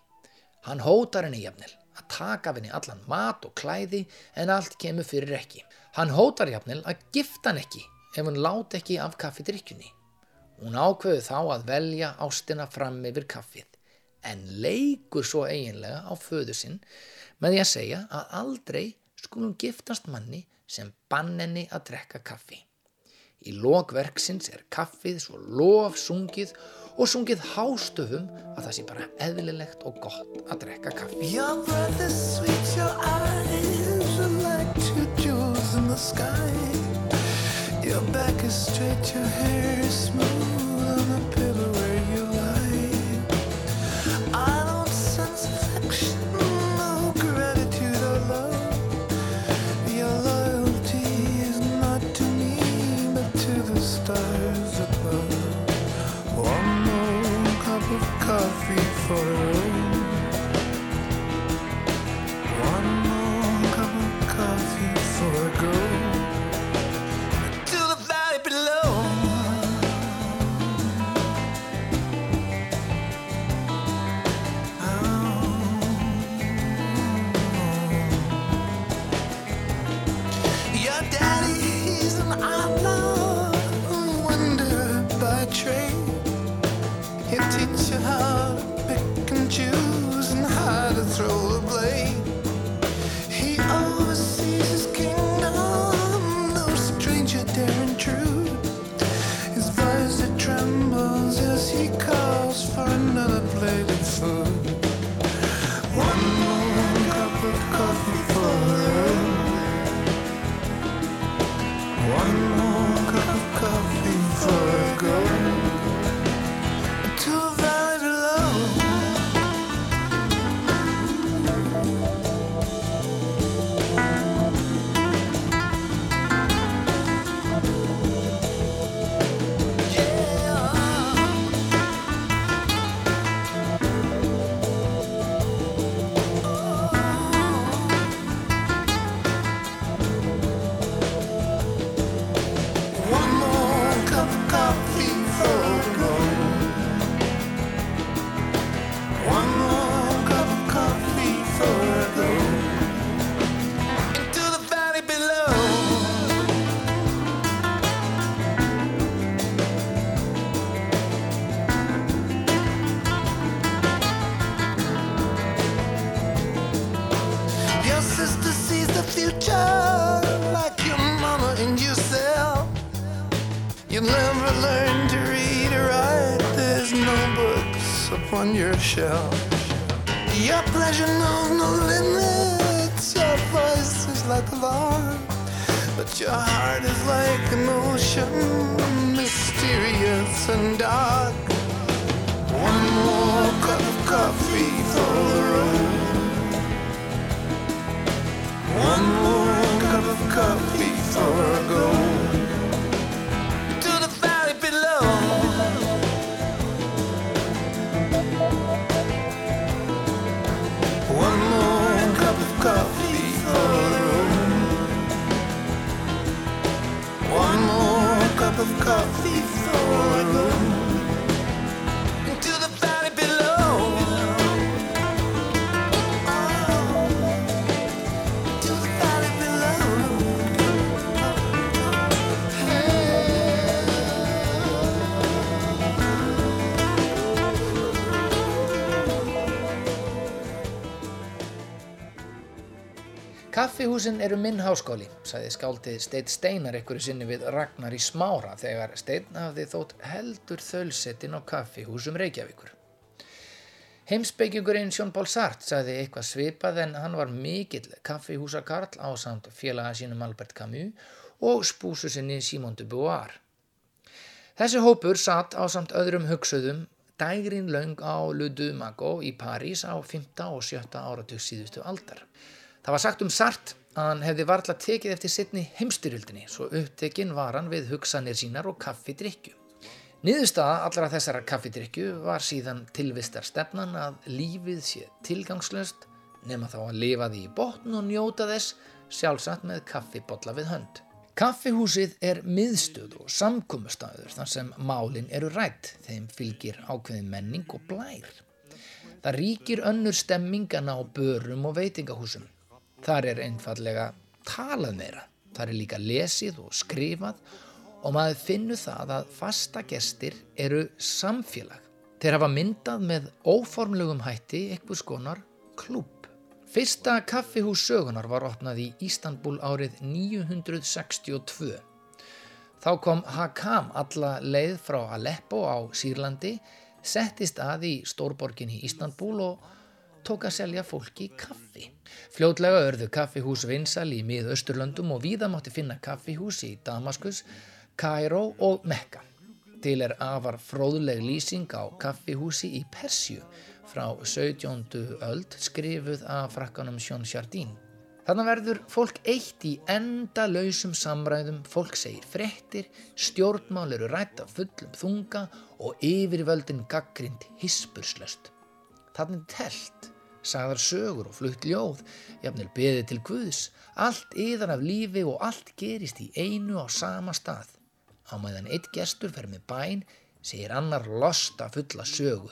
Hann hótar henni jafnvel að taka af henni allan mat og klæði en allt kemur fyrir ekki. Hann hótar jafnvel að gifta hann ekki ef hann láti ekki af kaffidrykkinni. Hún ákveðu þá að velja ástina fram yfir kaffið en leikur svo eiginlega á föðu sinn með því að segja að aldrei skulum giftast manni sem bann henni að drekka kaffi. Í lokverksins er kaffið svo lof sungið og sungið hástöfum að það sé bara eðlilegt og gott að drekka kaffi. Your breath is sweet, your eyes are like two jewels in the sky. Your back is straight, your hair is smooth on the pillow where you lie. I don't sense affection, no gratitude or love. Your loyalty is not to me, but to the stars above. One more cup of coffee for on your shelf, Your pleasure Kaffihúsin eru minn háskóli, sagði skáldið Steit Steinar einhverju sinni við Ragnar í Smára þegar Steinn hafði þótt heldur þölsettin á kaffihúsum Reykjavíkur. Heimsbyggingurinn Sjón Pál Sart sagði eitthvað svipað en hann var mikill kaffihúsakarl á samt félaga sínum Albert Camus og spúsu sinni Simon de Beauvoir. Þessi hópur satt á samt öðrum hugsuðum dægrin löng á Le Dumago í París á 5. og 7. áratug síðustu aldar. Það var sagt um Sart að hann hefði varla tekið eftir sittni heimstyrjöldinni svo upptekinn var hann við hugsanir sínar og kaffidrykju. Niðurstaða allra þessara kaffidrykju var síðan tilvistar stefnan að lífið sé tilgangslöst nema þá að lifa því í botn og njóta þess sjálfsagt með kaffibotla við hönd. Kaffihúsið er miðstöð og samkommustæður þar sem málin eru rætt, þeim fylgir ákveðin menning og blær. Það ríkir önnur stemmingan á börum og veitingahúsum. Þar er einfallega talað meira, þar er líka lesið og skrifað og maður finnur það að fasta gestir eru samfélag. Þeir hafa myndað með óformlegum hætti eitthvað skonar klúb. Fyrsta kaffihús sögunar var opnað í Ístanbul árið 962. Þá kom Hakam alla leið frá Aleppo á Sýrlandi, settist að í stórborgin í Ístanbul og tók að selja fólki kaffi. Fljótlega örðu kaffihús vinsal í miðausturlöndum og víða mátti finna kaffihús í Damaskus, Kairó og Mekka. Til er afar fróðleg lýsing á kaffihúsi í Persju frá 17. öld skrifuð af frakkanum Sjón Sjardín. Þannig verður fólk eitt í enda lausum samræðum, fólk segir frettir, stjórnmál eru rætt af fullum þunga og yfirvöldin gaggrind hispurslöst. Þannig telt, sagðar sögur og flutt ljóð, jafnvel beðið til Guðs, allt yðar af lífi og allt gerist í einu á sama stað. Á meðan eitt gestur fer með bæn, segir annar losta fulla sögu.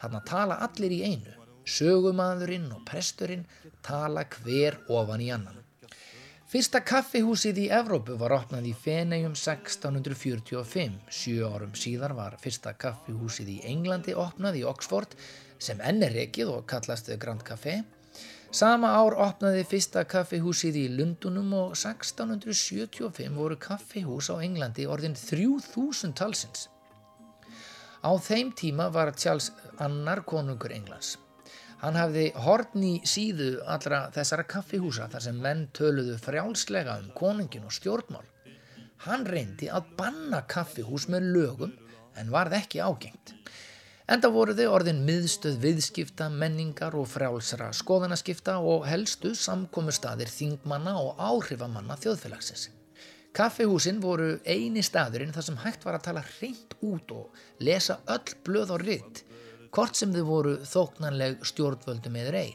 Þannig tala allir í einu. Sögumadurinn og presturinn tala hver ofan í annan. Fyrsta kaffihúsið í Evrópu var opnað í Fenegjum 1645. Sjö árum síðar var fyrsta kaffihúsið í Englandi opnað í Oxford sem enn er rekið og kallast Grand Café. Sama ár opnaði fyrsta kaffihúsið í Lundunum og 1675 voru kaffihús á Englandi orðin 3000 talsins. Á þeim tíma var Charles annar konungur Englands. Hann hafði horn í síðu allra þessara kaffihúsa þar sem menn töluðu frjálslega um konungin og stjórnmál. Hann reyndi að banna kaffihús með lögum en varð ekki ágengt. Enda voru þau orðin miðstöð viðskipta, menningar og frjálsra skoðanaskipta og helstu samkomu staðir þingmanna og áhrifamanna þjóðfélagsins. Kaffihúsin voru eini staðurinn þar sem hægt var að tala hreint út og lesa öll blöð og ritt, hvort sem þau voru þóknanleg stjórnvöldum eður ei.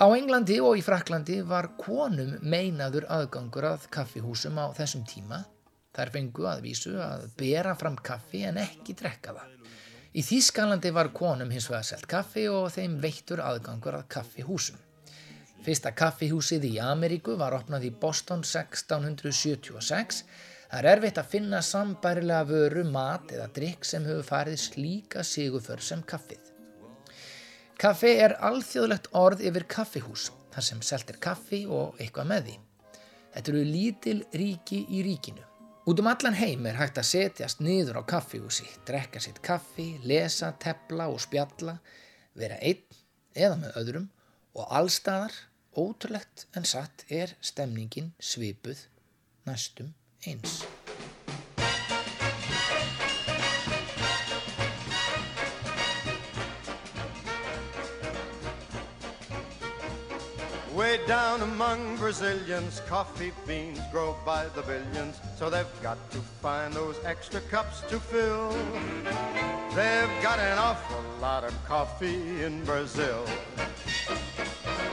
Á Englandi og í Fraklandi var konum meinaður aðgangur að kaffihúsum á þessum tíma. Þær fengu að vísu að bera fram kaffi en ekki drekka það. Í Þýskalandi var konum hins vegar selt kaffi og þeim veittur aðgangur að kaffihúsum. Fyrsta kaffihúsið í Ameríku var opnað í Boston 1676. Það er erfitt að finna sambærilega vöru, mat eða drikk sem hefur farið slíka siguför sem kaffið. Kaffi er alþjóðlegt orð yfir kaffihús, þar sem selt er kaffi og eitthvað með því. Þetta eru lítil ríki í ríkinu. Út um allan heim er hægt að setjast niður á kaffihúsi, drekka sitt kaffi, lesa, tepla og spjalla, vera einn eða með öðrum og allstaðar, ótrúlegt en satt, er stemningin svipuð næstum eins. Way down among Brazilians, coffee beans grow by the billions, so they've got to find those extra cups to fill. They've got an awful lot of coffee in Brazil.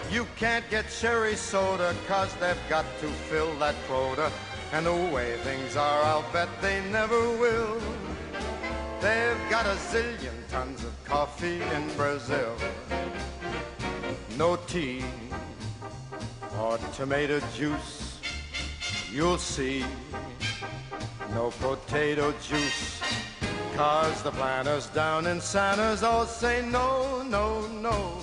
You can't get cherry soda, cause they've got to fill that quota. And the way things are, I'll bet they never will. They've got a zillion tons of coffee in Brazil. No tea or tomato juice, you'll see. No potato juice, cause the planters down in Santa's all say no, no, no.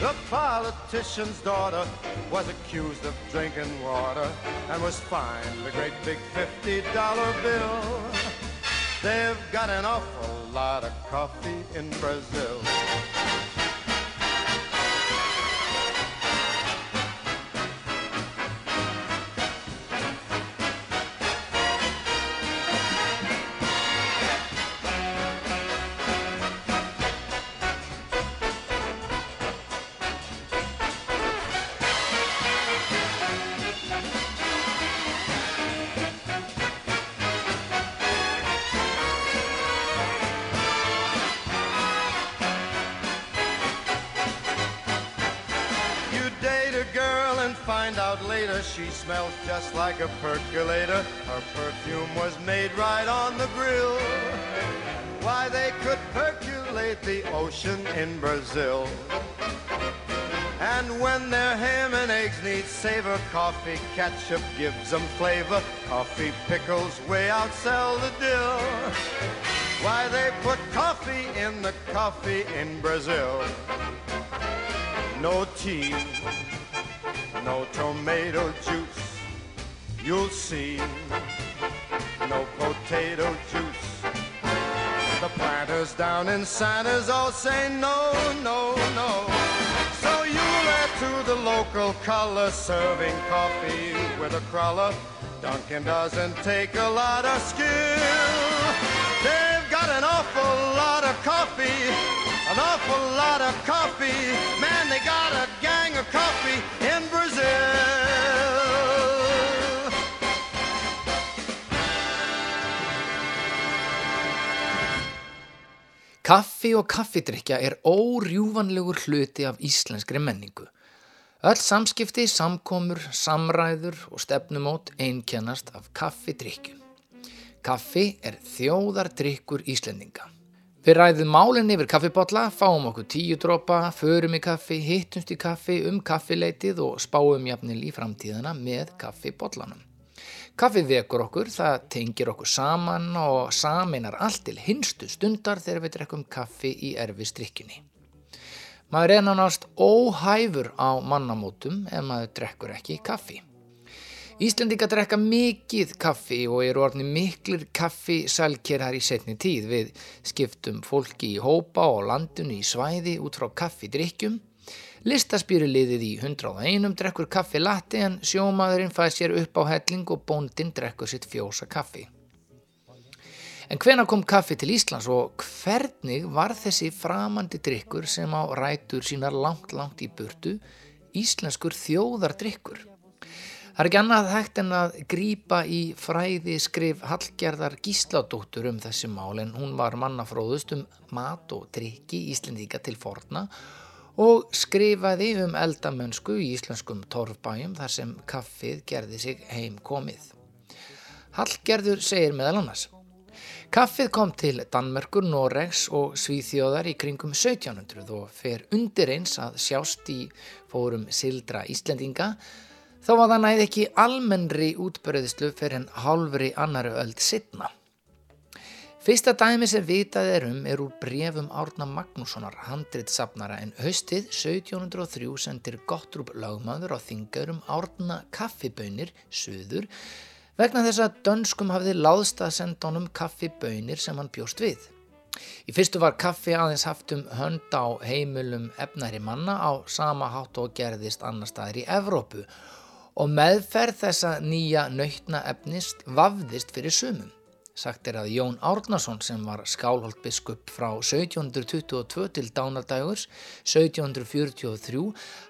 The politician's daughter was accused of drinking water and was fined a great big $50 bill. They've got an awful lot of coffee in Brazil. Like a percolator. Her perfume was made right on the grill. Why they could percolate the ocean in Brazil. And when their ham and eggs need savor, coffee ketchup gives them flavor. Coffee pickles way outsell the dill. Why they put coffee in the coffee in Brazil. No tea, no tomato juice. You'll see, no potato juice. The planters down in Santa's all say no, no, no. So you let to the local color serving coffee with a crawler. Duncan doesn't take a lot of skill. They've got an awful lot of coffee, an awful lot of coffee. Man, they got a gang of coffee in Brazil. Kaffi og kaffidrykja er órjúvanlegur hluti af íslenskri menningu. Öll samskipti, samkomur, samræður og stefnumót einkennast af kaffidrykju. Kaffi er þjóðardrykkur Íslendinga. Við ræðum málinn yfir kaffibotla, fáum okkur tíu dropa, förum í kaffi, hittumst í kaffi um kaffileitið og spáum jafnil í framtíðina með kaffibotlanum. Kaffið vekur okkur, það tengir okkur saman og saminar allt til hinstu stundar þegar við drekkum kaffi í erfistrykjunni. Maður er nánast óhæfur á mannamótum ef maður drekkur ekki kaffi. Íslendinga drekka mikið kaffi og eru orðni miklir kaffi sælkerar í setni tíð við skiptum fólki í hópa og landinu í svæði út frá kaffidrykkjum. Listaspýruliðið í 101 drekkur kaffi latti en sjómaðurinn fæð sér upp á helling og bóndin drekkur sitt fjósa kaffi. En hvena kom kaffi til Íslands og hvernig var þessi framandi drikkur sem á rætur sínar langt, langt í burtu íslenskur þjóðardrykkur? Það er ekki annað hægt en að grípa í fræði skrif Hallgerðar Gísladóttur um þessi mál en hún var mannafróðust um mat og drikki Íslendíka til forna og skrifaði um eldamönsku í íslenskum torfbæjum þar sem kaffið gerði sig heim komið. Hallgerður segir meðal annars Kaffið kom til Danmerkur, Noregs og Svíþjóðar í kringum 1700 og fer undir eins að sjást í fórum Sildra Íslendinga þá var það næði ekki almennri útbörðislu fyrir en hálfri annari öld sittna. Fyrsta dæmi sem vitað er um er úr brefum Árna Magnússonar, handritsafnara en haustið 1703 sendir Gottrúb lagmaður á þingarum Árna kaffibönir, söður, vegna þess að dönskum hafði láðst að senda honum kaffibönir sem hann bjóst við. Í fyrstu var kaffi aðeins haft um hönd á heimilum efnæri manna á sama hátt og gerðist annar staðir í Evrópu og meðferð þessa nýja nautna efnist vafðist fyrir sumum. Sagt er að Jón Árnason sem var skálholt biskup frá 1722 til dánardægurs 1743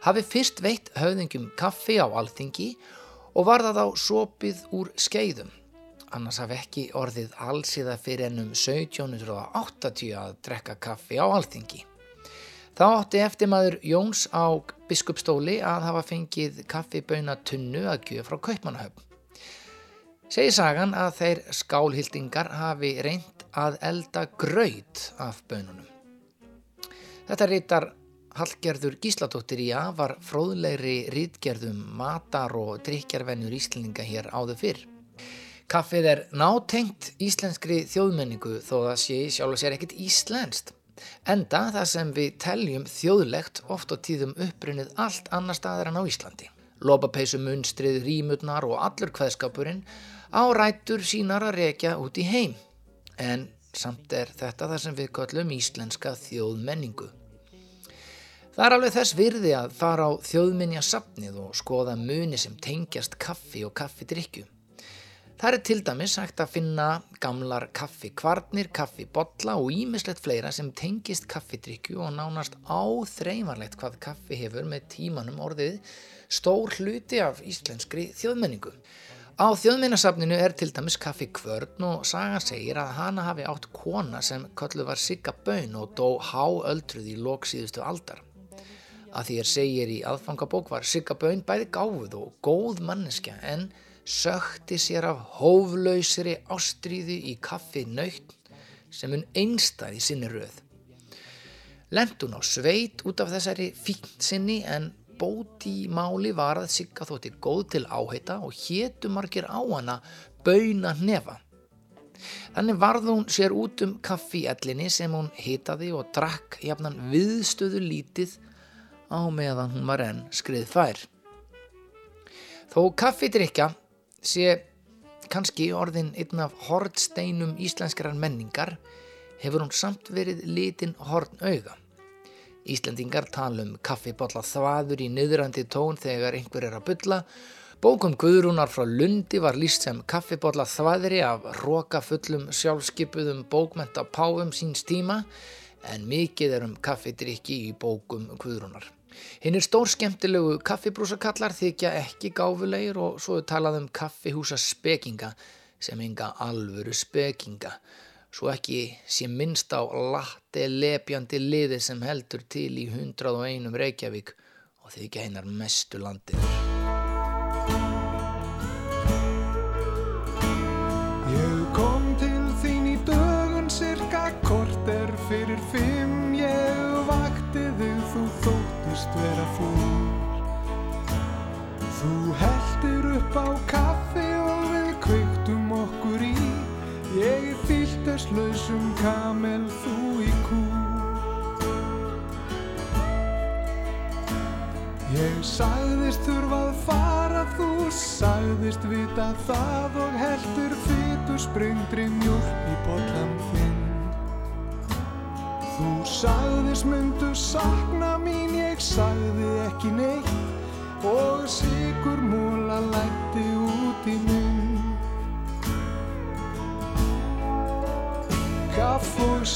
hafi fyrst veitt höfðingjum kaffi á alþingi og var það á sopið úr skeiðum. Annars hafi ekki orðið allsíða fyrir ennum 1780 að drekka kaffi á alþingi. Þá átti eftir maður Jóns á biskupstóli að hafa fengið kaffiböina tunnu að gjöf frá Kaupmannahöfn. Segir sagan að þeir skálhildingar hafi reynt að elda graut af bönunum. Þetta rítar Hallgerður Gísladóttir í að var fróðlegri rítgerðum matar og drikjarvenjur íslendinga hér áður fyrr. Kaffið er nátengt íslenskri þjóðmenningu þó það sé sjálf og sér ekkit íslenskt. Enda það sem við teljum þjóðlegt oft á tíðum upprunnið allt annar staðar en á Íslandi. Lopapeisu munstrið, rímutnar og allur kveðskapurinn á rætur sínar að rekja út í heim. En samt er þetta það sem við köllum íslenska þjóðmenningu. Það er alveg þess virði að fara á þjóðminja safnið og skoða muni sem tengjast kaffi og kaffidrykju. Það er til dæmis hægt að finna gamlar kaffikvarnir, kaffibolla og ímislegt fleira sem tengist kaffidrykju og nánast áþreifanlegt hvað kaffi hefur með tímanum orðið stór hluti af íslenskri þjóðmenningu. Á þjóðminnasafninu er til dæmis kaffi kvörn og saga segir að hana hafi átt kona sem köllu var Sigga Bön og dó háöldruð í loksíðustu aldar. Að því er segir í aðfangabók var Sigga Bön bæði gáfuð og góð manneskja en sökti sér af hóflausri ástríðu í kaffi nöytt sem hún einstæði sinni röð. Lent hún á sveit út af þessari fínt sinni en bóti í máli var að Sigga þótti góð til áheita og hétu margir á hana bauna hnefa. Þannig varð hún sér út um kaffi í ellinni sem hún hitaði og drakk jafnan viðstöðu lítið á meðan hún var enn skrið fær. Þó kaffidrykja sé kannski orðin einn af hortsteinum íslenskrar menningar hefur hún samt verið litin horn auga. Íslendingar tala um kaffibotla þvaður í niðrandi tón þegar einhver er að bylla. Bókum Guðrúnar frá Lundi var líst sem kaffibotla þvaðri af róka fullum sjálfskipuðum bókmenta páfum síns tíma en mikið er um kaffidrykki í bókum Guðrúnar. Hinn er stór skemmtilegu kaffibrúsakallar þykja ekki gáfulegir og svo er talað um kaffihúsa spekinga sem enga alvöru spekinga. Svo ekki sé minnst á latte lepjandi liði sem heldur til í 101 Reykjavík og þykja hinnar mestu landið. Fyllt þess lausum kamel, þú í kú Ég sagðist þurfa að fara, þú sagðist vita það og heldur fytu sprengdri mjólk í bollan þinn. Þú sagðist myndu sakna mín, ég sagði ekki neitt og sigur múla lætti út í minn. Kaff og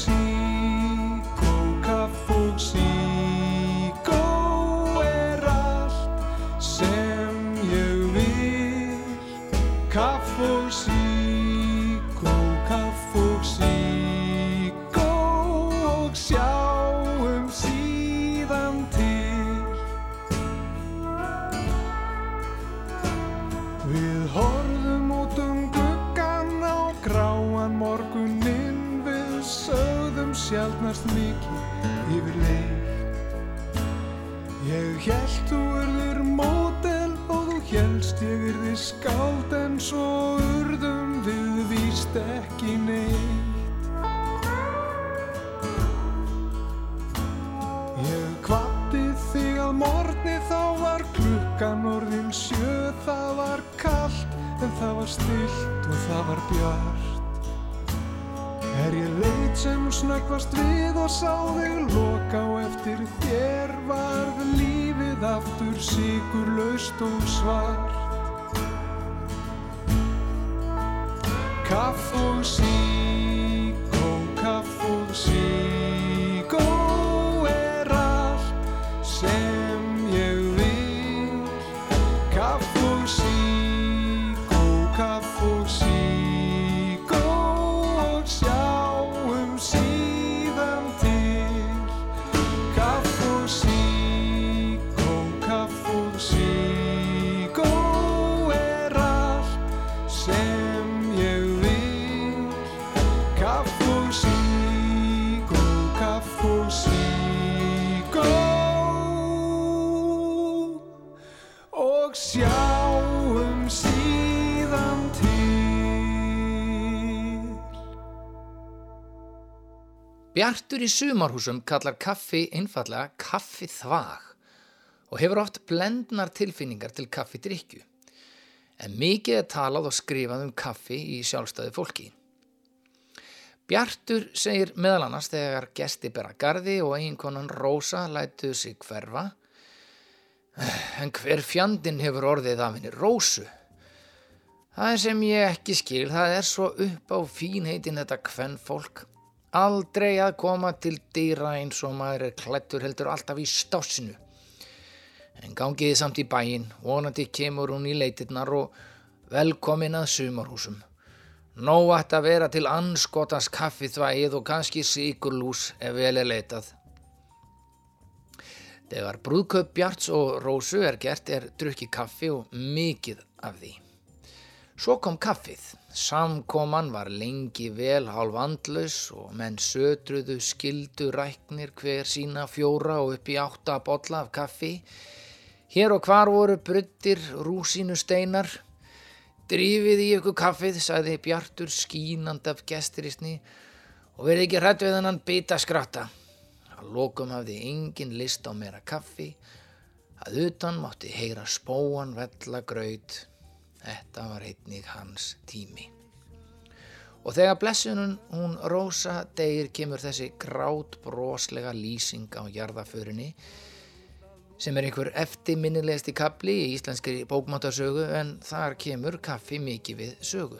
skáld En svo urðum við víst ekki neitt. Ég kvatti þig að morgni þá var klukkan orðin sjö Það var kallt en það var stillt og það var bjart. Er ég leit sem snöggvast við og sá þig loka og eftir þér varð lífið aftur sigurlaust og svart Kaff og síkó, kaff og síkó Bjartur í sumarhúsum kallar kaffi einfallega kaffi þvag og hefur oft blendnar tilfinningar til kaffi drikju. En mikið er talað og skrifað um kaffi í sjálfstæði fólki. Bjartur segir meðal annars þegar gesti bera gardi og eiginkonan Rósa lætuð sig hverfa. En hver fjandinn hefur orðið af henni Rósu? Það sem ég ekki skil, það er svo upp á fínheitin þetta kvenn fólk. Aldrei að koma til dýra eins og maður er klættur heldur alltaf í stásinu. En gangiði samt í bæinn, vonandi kemur hún í leitirnar og velkomin að sumarhúsum. Nó að vera til anskotans kaffithvægið og kannski síkurlús ef vel er leitað. Þegar brúðkaup Bjarts og Rósu er gert er drukki kaffi og mikið af því. Svo kom kaffið. Samkoman var lengi vel hálf andlaus og menn sötruðu skildu ræknir hver sína fjóra og upp í átta bolla af kaffi. Hér og hvar voru bruttir rúsínu steinar. Drífið í ykkur kaffið, sagði Bjartur skínand af gestirisni og verið ekki hrætt við hennan bita skratta. Að lokum hafði engin list á meira kaffi, að utan mátti heyra spóan vella graut. Þetta var einnig hans tími. Og þegar blessunum hún Rósa degir kemur þessi grát broslega lýsing á jarðaförinni sem er einhver eftirminnilegasti kapli í íslenskri bókmáttasögu en þar kemur kaffi mikið við sögu.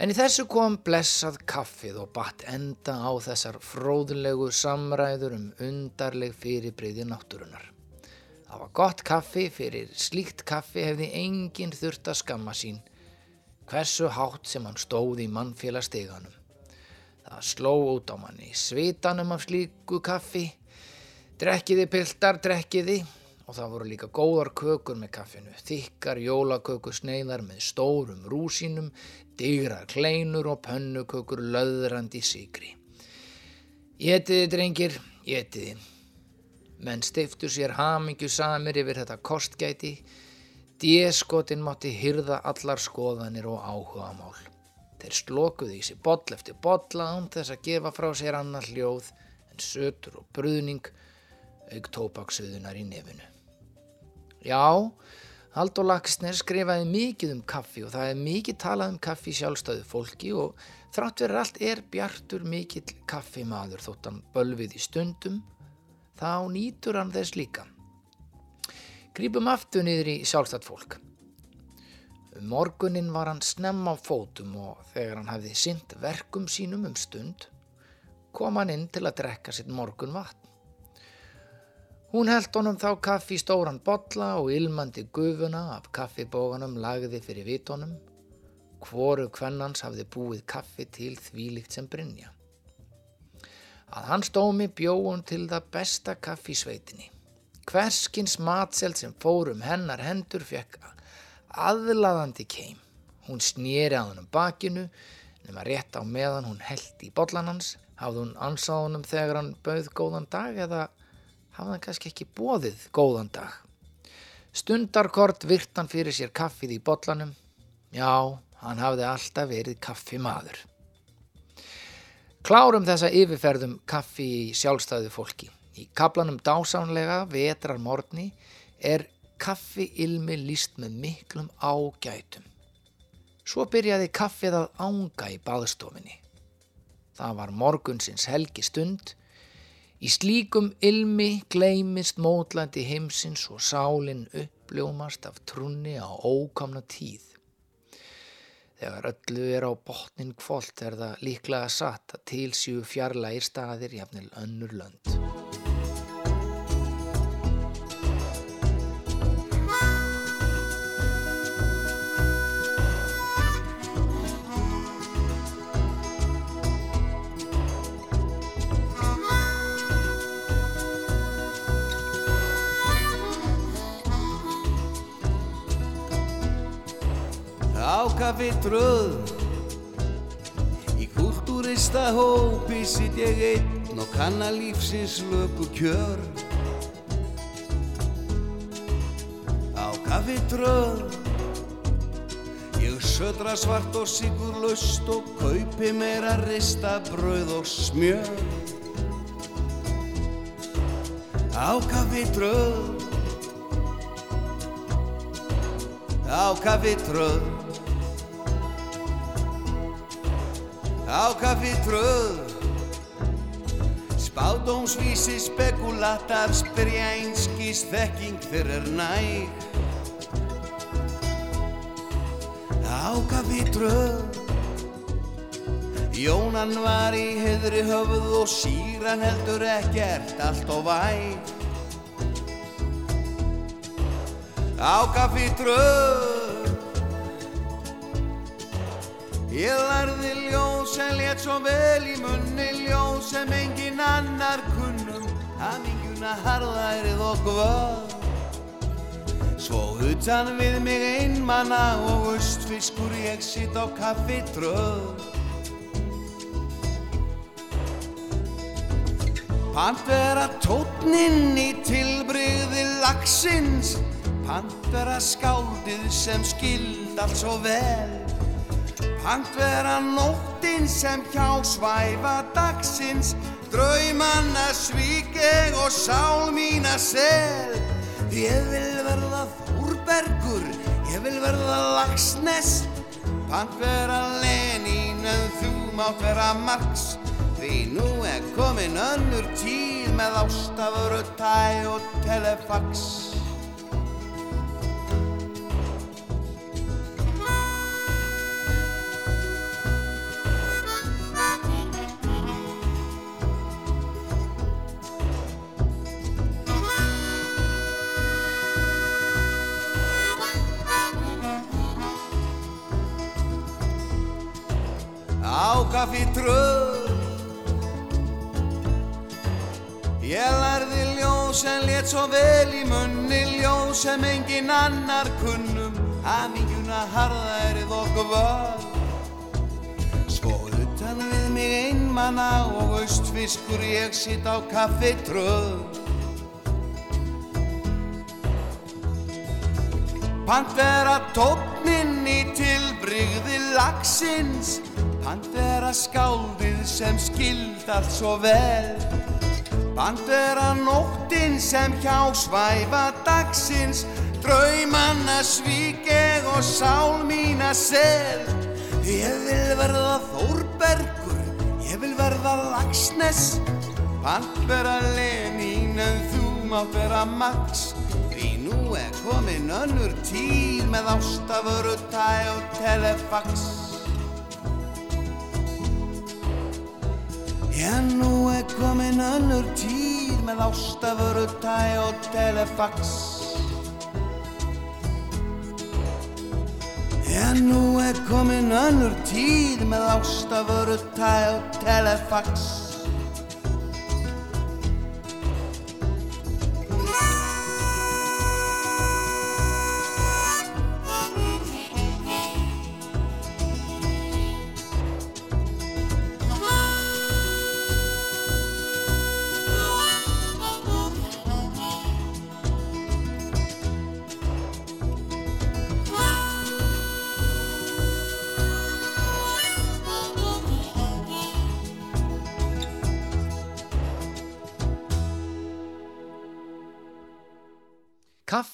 En í þessu kom blessað kaffið og batt enda á þessar fróðulegu samræður um undarleg fyrirbreyði náttúrunar. Það var gott kaffi, fyrir slíkt kaffi hefði enginn þurft að skamma sín, hversu hátt sem hann stóð í mannfélasteganum. Það sló út á manni svitanum af slíku kaffi, Drekkiði piltar, drekkiði og það voru líka góðar kökur með kaffinu, þykkar jólakökusneiðar með stórum rúsínum, digrar kleinur og pönnukökur löðrandi síkri. Étiði, drengir, étiði. Menn steiftu sér hamingju samir yfir þetta kostgæti, djeskotin mátti hyrða allar skoðanir og áhuga mál. Þeir slokuðu í sig boll eftir bolla án þess að gefa frá sér annar hljóð en sötur og bruðning auk tópaksuðunar í nefinu. Já, Haldur Laksner skrifaði mikið um kaffi og það er mikið talað um kaffi sjálfstöðu fólki og þrátt verið allt er bjartur mikill kaffimaður þótt hann bölvið í stundum, þá nýtur hann þess líka. Grípum aftur niður í sjálfstætt fólk. Um morgunin var hann snemma á fótum og þegar hann hafði synt verkum sínum um stund, kom hann inn til að drekka sitt morgun vatn. Hún held honum þá kaffi í stóran bolla og ilmandi gufuna af kaffibóganum lagði fyrir vitónum. Hvoru kvennans hafði búið kaffi til þvílikt sem Brynja. Að hans dómi bjóðun til það besta kaffi sveitinni. Hverskins matselt sem fórum hennar hendur fekk aðlaðandi keim. Hún snýri að honum bakinu nema rétt á meðan hún held í bollan hans. Hafði hún ansað honum þegar hann bauð góðan dag eða hafði hann kannski ekki bóðið góðan dag. Stundarkort virt hann fyrir sér kaffið í bollanum. Já, hann hafði alltaf verið kaffimaður. Klárum þessa yfirferðum kaffi í sjálfstæðu fólki. Í kaplanum dásánlega vetrar morgni er kaffi ilmi líst með miklum ágætum. Svo byrjaði kaffið að ánga í baðstofinni. Það var morgunsins helgi stund Í slíkum ilmi gleimist mótlandi heimsins og sálinn uppljómast af trunni á ókamna tíð. Þegar öllu er á botnin kvólt er það líklega satt að tilsjú fjarlægir staðir jafnil önnur lönd. Tröð Í kultúrista hópi sitt ég einn og kanna lífsins löpu kjör. Á kaffi tröð Ég södra svart og sigur löst og kaupi meira rista brauð og smjör. Á kaffi tröð Á kaffi á kaffitröð Spádómsvísi spekulatar spyrja einskís þekking fyrir næg Á kaffitröð Jónan var í heðri höfuð og síran heldur ekkert allt og væg. Á kaffitröð Ég lærði ljóð sem létt svo vel í munni ljóð sem engin annar kunnum Haminguna harðærið og gvöð Svo utan við mig einmanna og austfiskur ég sitt á kaffitröð Pant vera tótninn í tilbrigði lagsins Pant vera skáldið sem skild allt svo vel Pant vera nóttin sem hjá svæfa dagsins. Draumanna svík ég og sál mína sel. Ég vil verða Þórbergur, ég vil verða Lagsnes Pant vera Lenín en þú mátt vera Marx. Því nú er komin önnur tíð með ástafuru tæ og telefax kaffitröð Ég lærði ljóð sem létt svo vel í munni. Ljóð sem engin annar kunnum. Haminguna harðærið og vöð Svo utan við mig einmanna og austfiskur ég sitt á kaffitröð Pant vera tókninn í tilbrygði lagsins Pant vera skáldið sem skild allt svo vel. Pant vera nóttin sem hjá svæfa dagsins. Draumanna svík ég og sál mína sel. Ég vil verða Þórbergur, ég vil verða Lagsnes Pant vera Lenín en þú mátt vera Max. Því nú er komin önnur tíð með ástafuru tæ og telefax Já, nú er komin önnur tíð með ástafuru tæ og telefax. Já, nú er komin önnur tíð með ástafuru tæ og telefax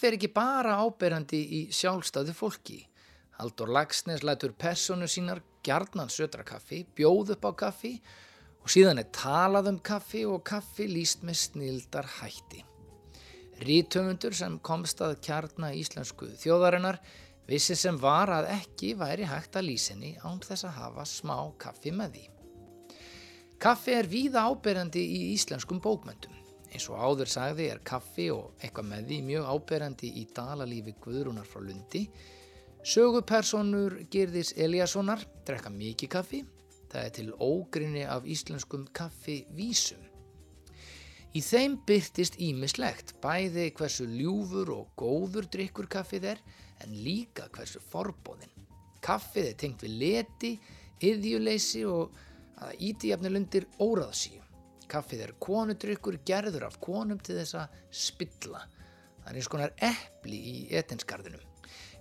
er ekki bara áberandi í sjálfstæðu fólki. Haldur Lagsnes lætur personu sínar gjarnan södra kaffi, bjóð upp á kaffi og síðan er talað um kaffi og kaffi líst með snildar hætti. Rítöfundur sem komst að kjarna íslensku þjóðarinnar vissi sem var að ekki væri hægt að lýsinni án þess að hafa smá kaffi með því. Kaffi er víða áberandi í íslenskum bókmöndum. Eins og áður sagði er kaffi og eitthvað með því mjög áberandi í dalalífi Guðrúnar frá Lundi. Sögupersonur Girðis Eliassonar drekka mikið kaffi. Það er til ógrinni af íslenskum kaffivísum. Í þeim byrtist ímislegt, bæði hversu ljúfur og góður drikkur kaffið er, en líka hversu forbóðin. Kaffið er tengt við leti, yðjuleysi og að íti jafnilundir óraðsíu. Kaffið er konudrykkur gerður af konum til þess að spilla. Það er eins konar epli í etinskarðinum.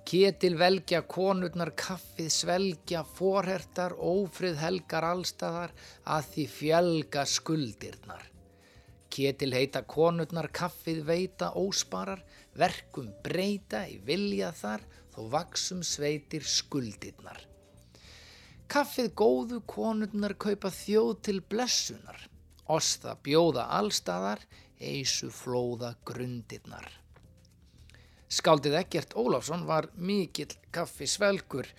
Ketil velgja konurnar kaffið svelgja forhertar, ófrið helgar allstaðar að því fjölga skuldirnar. Ketil heita konurnar kaffið veita ósparar, verkum breyta í vilja þar þó vaksum sveitir skuldirnar. Kaffið góðu konurnar kaupa þjóð til blessunar. Osta bjóða allstaðar, eisu flóða grundirnar. Skáldið Ekkert Ólafsson var mikill kaffisvelgur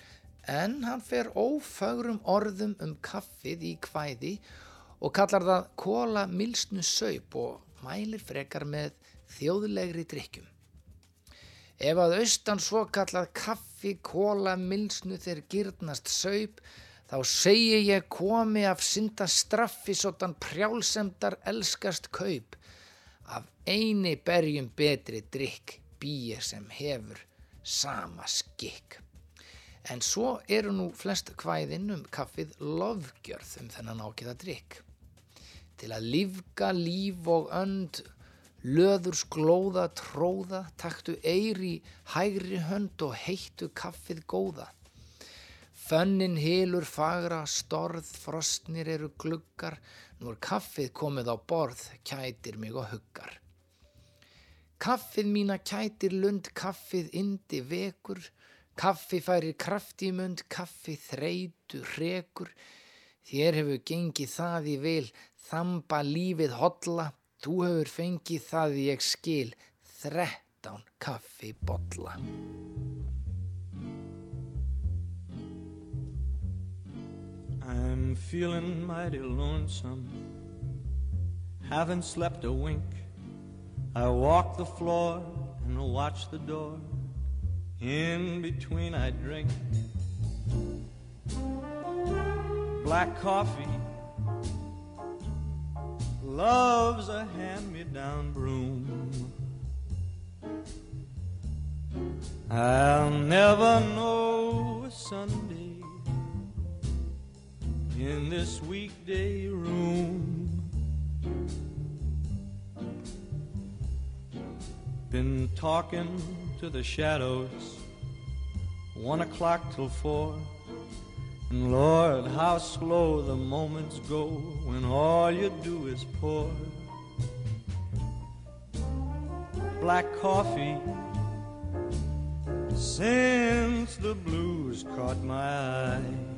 en hann fer ófagrum orðum um kaffið í kvæði og kallar það kóla milsnu saup og mælir frekar með þjóðlegri drikkjum. Ef að austan svo kallað kaffi, kóla, milsnu þeir gyrnast saup, þá segi ég komi af synda straffi sotan prjálsemdar elskast kaup. Af eini berjum betri drikk býi sem hefur sama skikk. En svo eru nú flest kvæðin um kaffið lofgjörð um þennan ákveða drikk. Til að lífga líf og önd, löður sklóða tróða, taktu eiri hægri hönd og heittu kaffið góða. Fönnin hilur fagra, storð, frostnir eru gluggar, nú er kaffið komið á borð, kætir mig og huggar. Kaffið mína kætir lund, kaffið indi vekur, kaffi færir kraft í mund, kaffi þreitu hrekur, þér hefur gengið það í vil, þamba lífið hotla, þú hefur fengið það ég skil, þrettán kaffi bolla. I'm feeling mighty lonesome, haven't slept a wink. I walk the floor and watch the door. In between, I drink black coffee. Love's a hand me down broom. I'll never know a Sunday in this weekday room. Been talking to the shadows, one o'clock till four. And Lord, how slow the moments go when all you do is pour black coffee since the blues caught my eye.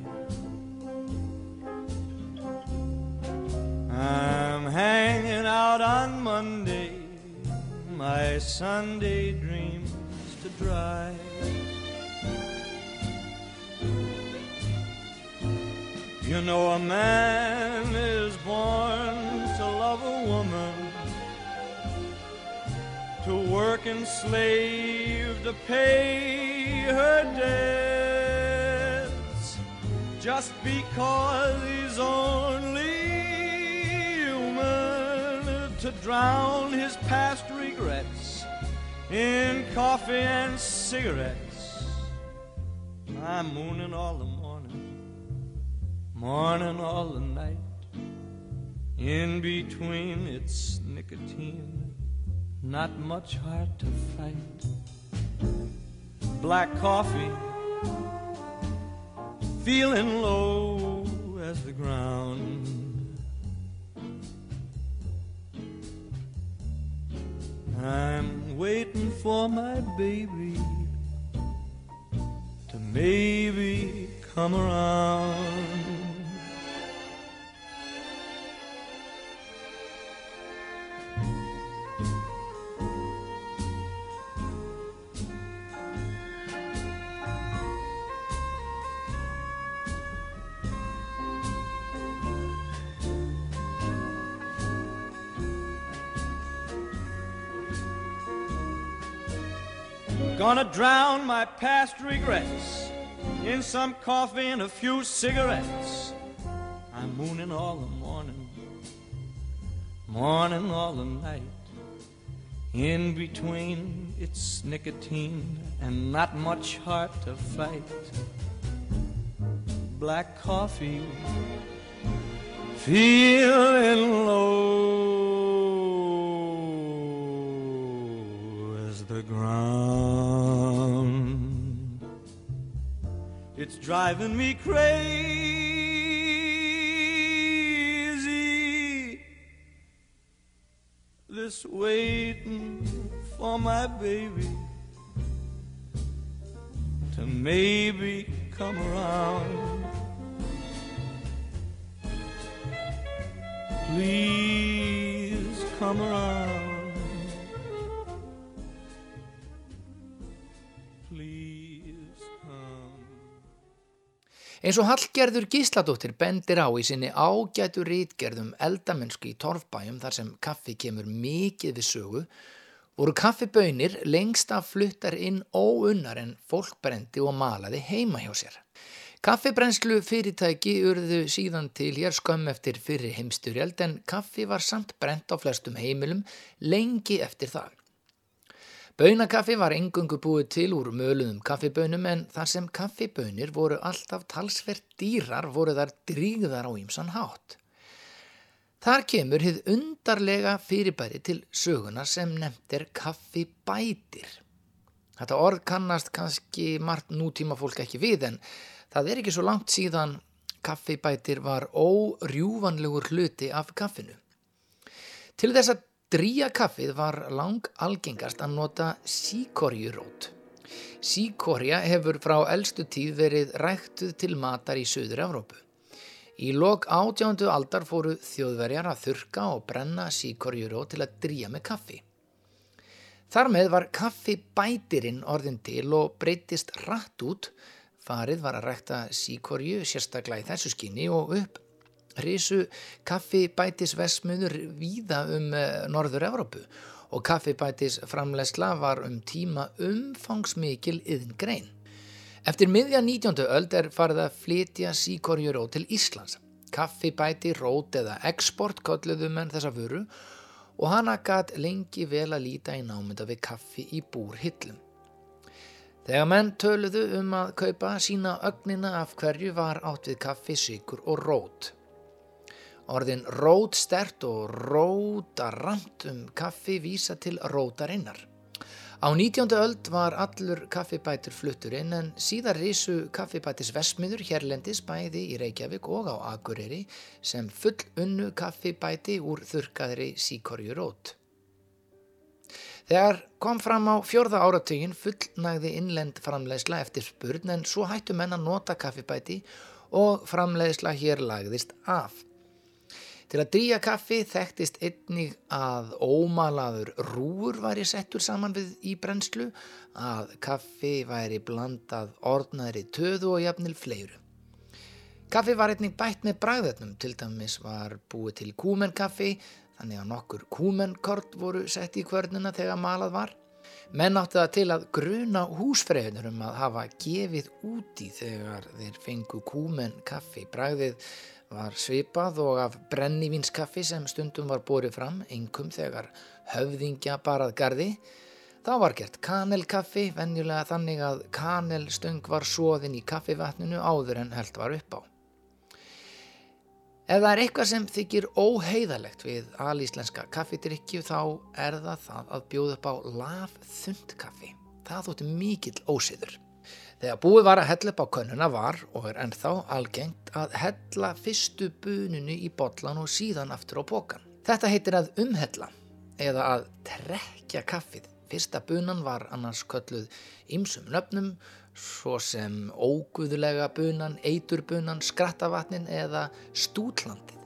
I'm hanging out on Monday, my Sunday dreams to dry. You know, a man is born to love a woman, to work and slave to pay her debts, just because he's only to drown his past regrets in coffee and cigarettes. I'm mooning all the morning, morning all the night. In between, it's nicotine, not much heart to fight. Black coffee, feeling low as the ground. I'm waiting for my baby to maybe come around. Gonna drown my past regrets in some coffee and a few cigarettes. I'm mooning all the morning, morning all the night. In between, it's nicotine and not much heart to fight. Black coffee, feeling low the ground. It's driving me crazy. This waiting for my baby to maybe come around. Please come around. Eins og Hallgerður Gísladóttir bendir á í sinni ágætu rítgerðum eldamennsku í torfbæjum þar sem kaffi kemur mikið við sögu, voru kaffibönir lengst af fluttar inn óunnar en fólk brendi og malaði heima hjá sér. Kaffibrennslu fyrirtæki urðu síðan til hér skömm eftir fyrri heimsturjald en kaffi var samt brent á flestum heimilum lengi eftir það. Bönakaffi var engungu búið til úr möluðum kaffibönum en þar sem kaffibönir voru alltaf talsvert dýrar voru þar drígðar á ýmsan hátt. Þar kemur hið undarlega fyrirbæri til sögunar sem nefnt er kaffibætir. Þetta orð kannast kannski margt nútíma fólk ekki við en það er ekki svo langt síðan kaffibætir var órjúvanlegur hluti af kaffinu. Til þess að drýja kaffið var lang algengast að nota síkorjurót. Síkorja hefur frá eldstu tíð verið ræktuð til matar í Suður Evrópu. Í lok átjándu aldar fóru þjóðverjar að þurka og brenna síkorjurót til að drýja með kaffi. Þar með var kaffi bætirinn orðin til og breytist rætt út. Farið var að rækta síkorju sérstaklega í þessu skinni og upp risu kaffibætisvesmiður víða um Norður Evrópu og kaffibætis framlegsla var um tíma umfangsmikil yðn grein. Eftir miðja 19. öld er farið að flytja síkorjuró til Íslands. Kaffibæti, rót eða export kölluðu menn þessa vöru og hana gæt lengi vel að líta í námynda við kaffi í búrhillum. Þegar menn töluðu um að kaupa sína ögnina af hverju var átt við kaffi, sykur og rót. Orðin rótstert og rótaramt um kaffi vísa til rótarinnar. Á 19. öld var allur kaffibætur flutturinn en síðar risu kaffibætis vesmiður hérlendis bæði í Reykjavík og á Akureyri sem full unnu kaffibæti úr þurkaðri síkorjurót. Þegar kom fram á fjörða áratugin fullnægði innlend framleiðsla eftir spurn en svo hættu menn að nota kaffibæti og framleiðsla hér lagðist af. Til að drýja kaffi þekktist einnig að ómalaður rúur væri settur saman við í brennslu, að kaffi væri blandað orðnaðri töðu og jafnil fleiru. Kaffi var einnig bætt með bræðetnum, til dæmis var búið til kúmenkaffi, þannig að nokkur kúmenkort voru sett í kvörnuna þegar malað var. Menn átti það til að gruna húsfreyðunur um að hafa gefið úti þegar þeir fengu kúmenkaffi. Bræðið var svipað og af brennivínskaffi sem stundum var borið fram, engum þegar höfðingja barað gardi. Þá var gert kanelkaffi, venjulega þannig að kanelstöng var svoðin í kaffivatninu áður en held var upp á. Ef það er eitthvað sem þykir óheiðalegt við alíslenska kaffidrykju þá er það það að bjóða upp á lafþund kaffi. Það þótti mikill ósiður. Þegar búið var að hella upp á könnuna var og er ennþá algengt að hella fyrstu bununu í botlan og síðan aftur á pókan. Þetta heitir að umhella eða að trekja kaffið. Fyrsta bunan var annars kölluð ymsum nöfnum svo sem óguðulega bunan, eiturbunan, skrattavatnin eða stútlandið.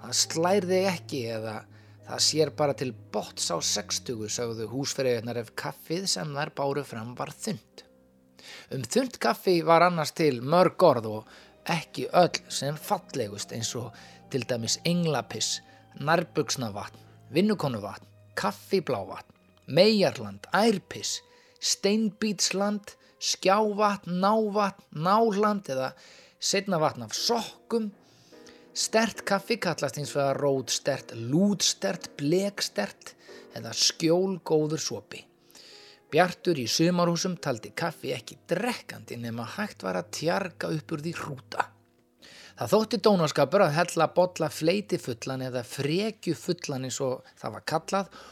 Það slærði ekki eða það sér bara til bots á 60 sagðu húsferðiðnar ef kaffið sem þær báru fram var þund. Um þund kaffi var annars til mörg orð og ekki öll sem fallegust eins og til dæmis englapiss, nærbuksnavatn, vinnukonuvatn, kaffiblávatn, mejarland, ærpiss, steinbítsland, skjávatn, návatn, náland eða setna vatn af sokkum. Stert kaffi kallast eins og að rótstert, lútstert, blekstert eða skjólgóður sopi. Bjartur í sumarhúsum taldi kaffi ekki drekkandi nema hægt var að tjarga upp úr því hrúta. Það þótti dónaskapur að hella botla fleiti fullan eða frekju fullan eins og það var kallað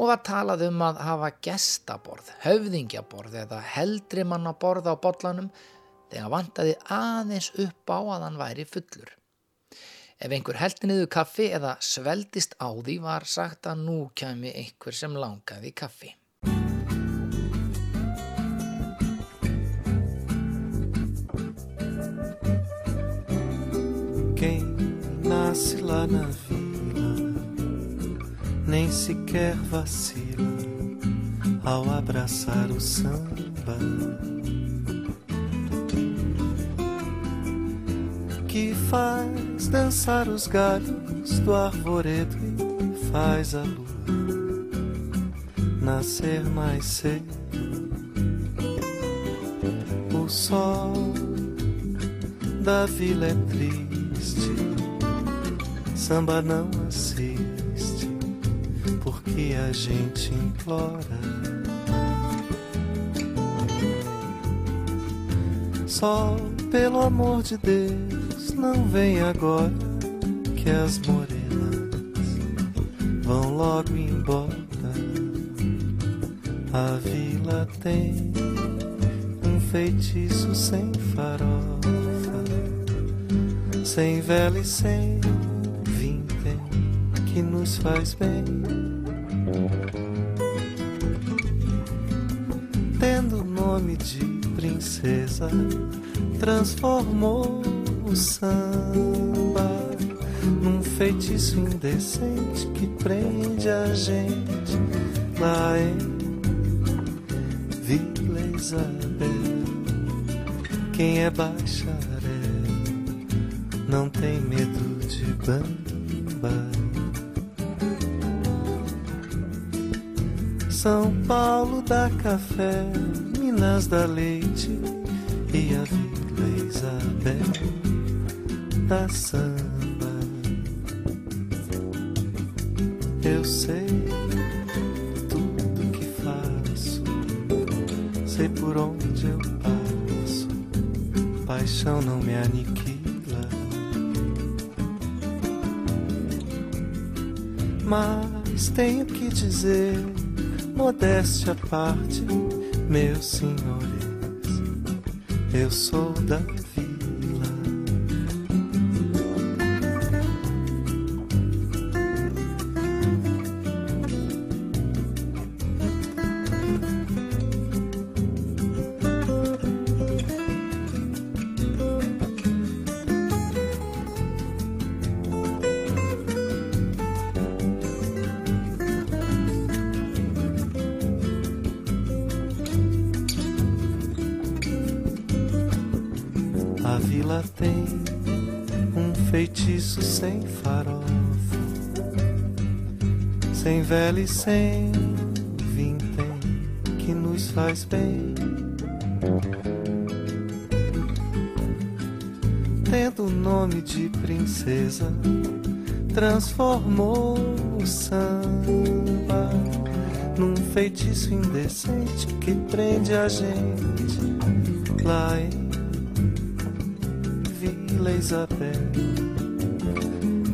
og var talað um að hafa gestaborð, höfðingjaborð eða heldri manna borð á botlanum þegar vantaði aðeins upp á að hann væri fullur. Ef einhver heldi niður kaffi eða sveldist á því var sagt að nú kæmi einhver sem langaði kaffi. Nasce lá na vila nem sequer vacila ao abraçar o samba. Que faz dançar os galhos do arvoredo e faz a lua nascer mais cedo. O sol da vila é triste, samba não assiste, porque a gente implora. Sol, pelo amor de Deus, não vem agora que as morenas vão logo embora. A vila tem um feitiço sem farofa, sem vela e sem nos faz bem. Tendo o nome de princesa, transformou o samba num feitiço indecente que prende a gente lá em Vila Isabel. Quem é bacharel não tem medo de bamba. São Paulo dá café, Minas dá leite e a Vila Isabel dá samba. Eu sei tudo que faço, sei por onde eu passo. Paixão não me aniquila, mas tenho que dizer, modéstia à parte, meus senhores, eu sou da sem vintém que nos faz bem. Tendo o nome de princesa, transformou o samba num feitiço indecente que prende a gente lá em Vila Isabel.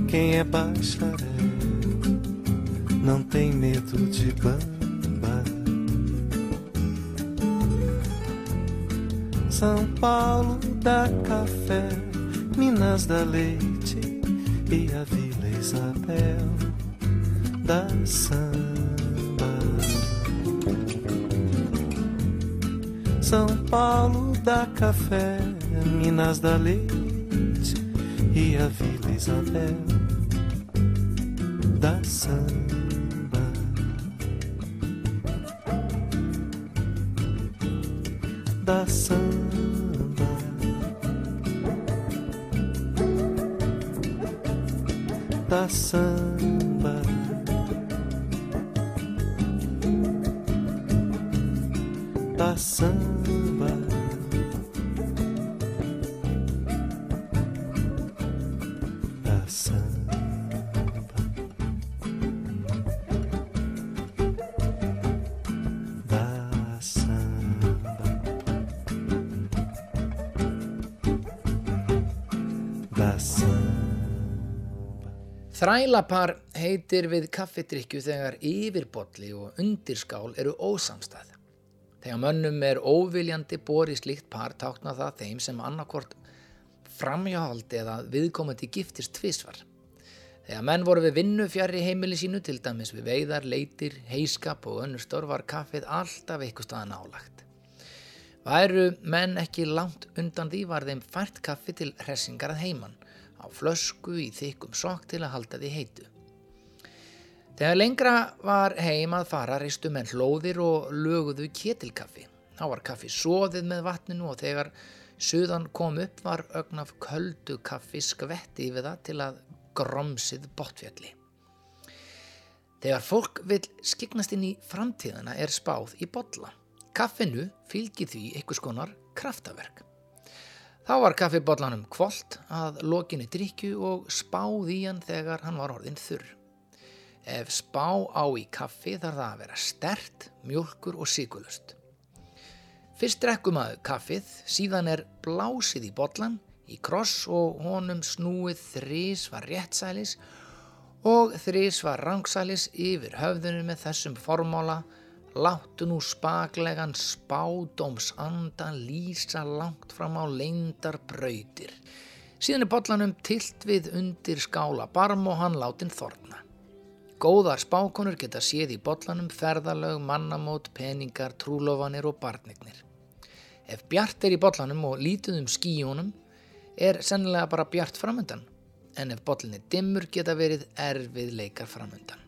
Quem é bacharel dá café, Minas dá leite e a Vila Isabel dá samba. São Paulo dá café, Minas dá leite e a Vila Isabel dá samba. Þrælapar heitir við kaffidrykju þegar yfirbolli og undirskál eru ósamstæð. Þegar mönnum er óviljandi borið slíkt par tákna það þeim sem annarkort framhjáhaldi eða viðkomandi giftist tvisvar. Þegar menn voru við vinnu fjari heimili sínu til dæmis við veiðar, leitir, heiskap og önnur störf var kaffið alltaf eitthvað staðan álagt. Væru menn ekki langt undan því var þeim fært kaffi til hressingar að heiman á flösku í þykkum sokk til að halda því heitu. Þegar lengra var heim að fara reistu menn hlóðir og löguðu ketilkaffi. Þá var kaffi soðið með vatninu og þegar suðan kom upp var ögn af köldu kaffi skvetti yfir það til að gromsið botfjalli. Þegar fólk vil skiknast inn í framtíðana er spáð í bolla. Kaffinu fylgir því einhvers konar kraftaverk. Þá var kaffibollanum kvolt að lokinni drikju og spáð í hann þegar hann var orðin þurr. Ef spá á í kaffi þarf það að vera stert, mjölkur og sigulust. Fyrst drekkum að kaffið, síðan er blásið í bollan, í kross og honum snúið þrís var réttsælis og þrís var rangsælis yfir höfðunum með þessum formála láttu nú spaklegan spádóms andan lýsa langt fram á leindar brautir. Síðan er bollanum tilt við undir skála barm og hann látin þorna. Góðar spákonur geta séð í bollanum ferðalög, mannamót, peningar, trúlofanir og barnignir. Ef bjart er í bollanum og lítið um skíjónum er sennilega bara bjart framöndan en ef bollin er dimmur geta verið erfið leikar framöndan.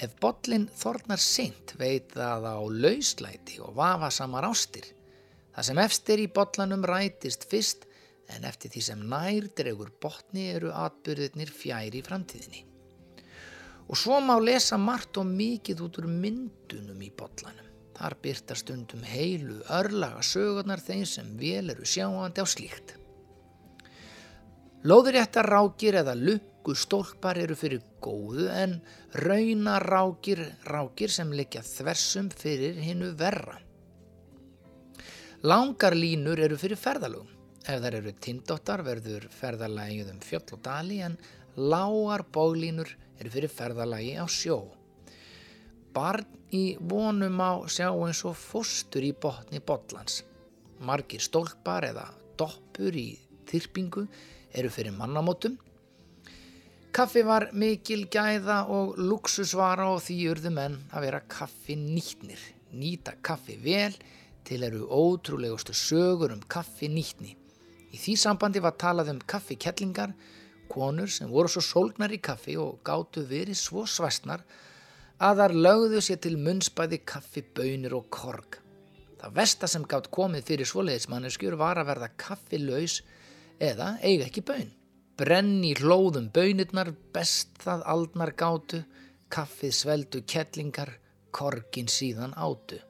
Ef bollin þornar seint veit það á lauslæti og vafasamar ástir. Það sem efstir í bollanum rætist fyrst en eftir því sem nær dregur botni eru atbyrðirnir fjær í framtíðinni. Og svo má lesa margt og mikið út úr myndunum í bollanum. Þar byrta stundum heilu örlaga sögurnar þeim sem vel eru sjáandi á slíkt. Lóðuréttar rákir eða lukku stólpar eru fyrir góðu en rauna rákir, sem liggja þversum fyrir hinnu verra. Langar línur eru fyrir ferðalögum. Ef þær eru tindóttar verður ferðalagið um fjöll og dali en lágar bóglínur eru fyrir ferðalagi á sjó. Barn í vonum á sjá eins og fóstur í botni botlans. Margir stólpar eða doppur í þyrpingu eru fyrir mannamótum. Kaffi var mikil gæða og luxusvara og því urðu menn að vera kaffi nýtnir. Nýta kaffi vel til eru ótrúlegustu sögur um kaffi nýtni. Í því sambandi var talað um kaffi kettlingar, konur sem voru svo sólgnar í kaffi og gátu verið svo svæstnar að þar lögðu sér til munnsbæði kaffi, bönir og korg. Það versta sem gátt komið fyrir svoleiðismanneskjur var að verða kaffilaus eða eiga ekki bön. Brenni hlóðum bönirnar, best það aldnar gátu, kaffið sveldu kettlingar, korgin síðan átu.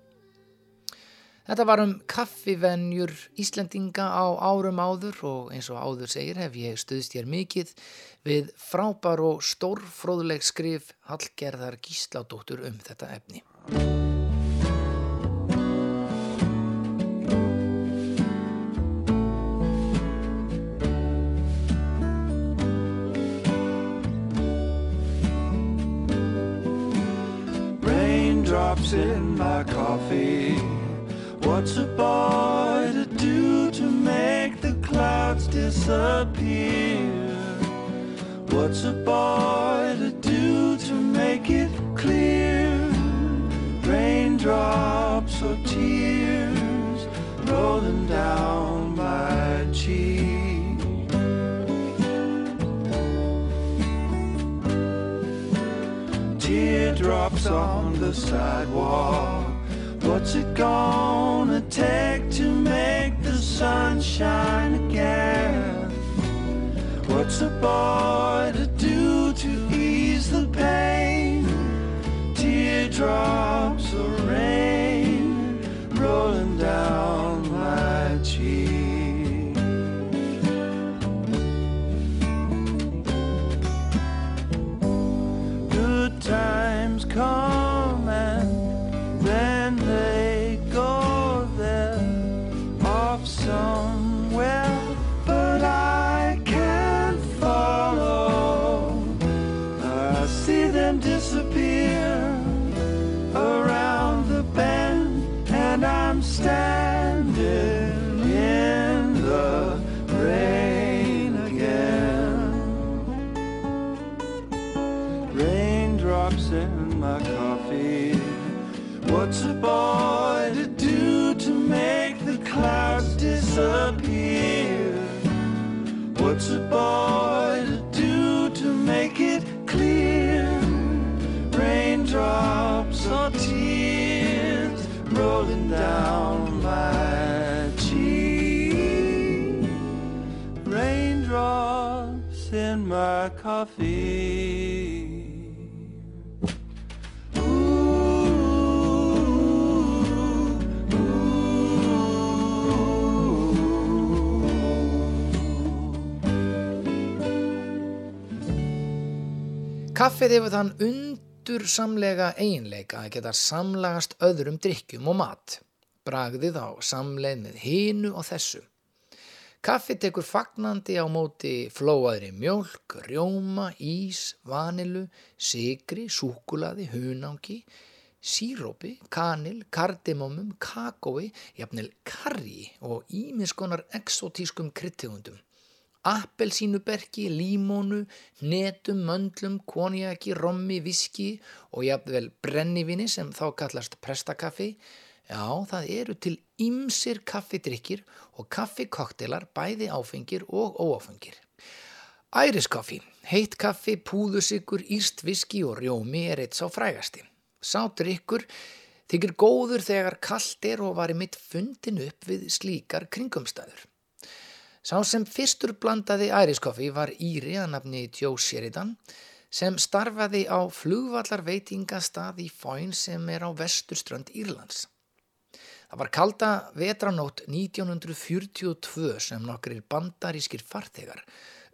Þetta var um kaffivenjur Íslendinga á árum áður og eins og áður segir hef ég stuðst hér mikið við frábær og stórfróðuleg skrif Hallgerðar Gísládóttur um þetta efni. Raindrops in my coffee. What's a boy to do to make the clouds disappear? What's a boy to do to make it clear? Raindrops or tears rolling down my cheek. Teardrops on the sidewalk. What's it gonna take to make the sun shine again? What's a boy to do to ease the pain? Teardrops coffee. Kaffið hefur þann undursamlega eiginleika að geta samlagast öðrum drikkjum og mat. Bragðið á samleið með hinu og þessu. Kaffi tekur fagnandi á móti flóaðri mjólk, rjóma, ís, vanilu, sigri, súkulaði, hunangi, sírópi, kanil, kardimómum, kakói, jafnvel karri og ímiskonar exotískum kryttegundum. Appelsínuberki, límónu, netum, möndlum, konjaki, rommi, viski og jafnvel brennivinni sem þá kallast prestakaffi. Já, það eru til ymsir kaffidrykkir og kaffikoktelar bæði áfengir og óáfengir. Æriskaffi, heitt kaffi, púðusikur, íst viski og rjómi er eitt sá frægasti. Sá drykkur þykir góður þegar kallt er og var í mitt fundin upp við slíkar kringumstæður. Sá sem fyrstur blandaði æriskoffi var Íri að nafni Joe Sheridan sem starfaði á flugvallar veitingastað í Fóin sem er á vesturströnd Írlands. Það var kalda vetranótt 1942 sem nokkrir bandarískir farþegar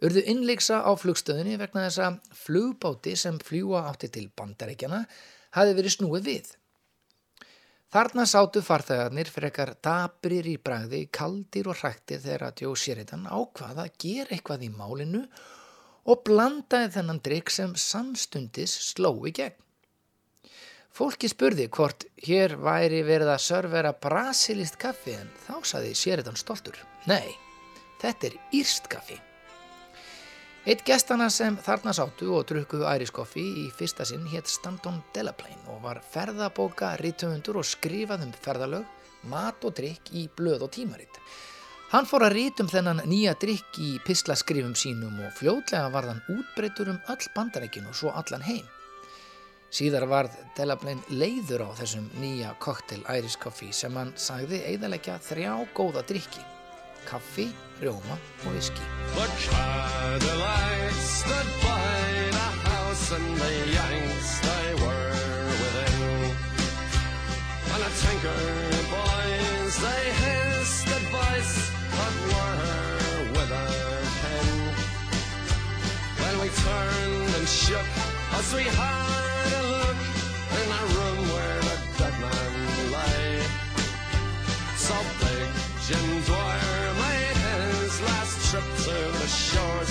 urðu innleiksa á flugstöðinni vegna þess að flugbáti sem fljúa átti til bandaríkjana hafi verið snúið við. Þarna sátu farþegarnir frekar dabrir í bragði, kaldir og hræktir þegar að Jó Sheridan ákvaða að gera eitthvað í málinu og blandaði þennan drikk sem samstundis sló í gegn. Fólki spurði hvort hér væri verið að servera brasilist kaffi en þá saði Sheridan stoltur. Nei, þetta er írst kaffi. Eitt gestana sem þarna sátu og drukkuðu æriskoffi í fyrsta sinn hétt Stanton Delaplane og var ferðabóka, rítöfundur og skrifað um ferðalög, mat og drikk í blöð og tímaritt. Hann fór að rítum þennan nýja drikk í pislaskrifum sínum og fljótlega var hann útbreytur um öll bandarækin og svo allan heim. Síðar varð Delaplane leiður á þessum nýja koktel æriskoffi sem hann sagði eigðalegja þrjá góða drikki, kaffi, rjóma og viski. The Cadillacs stood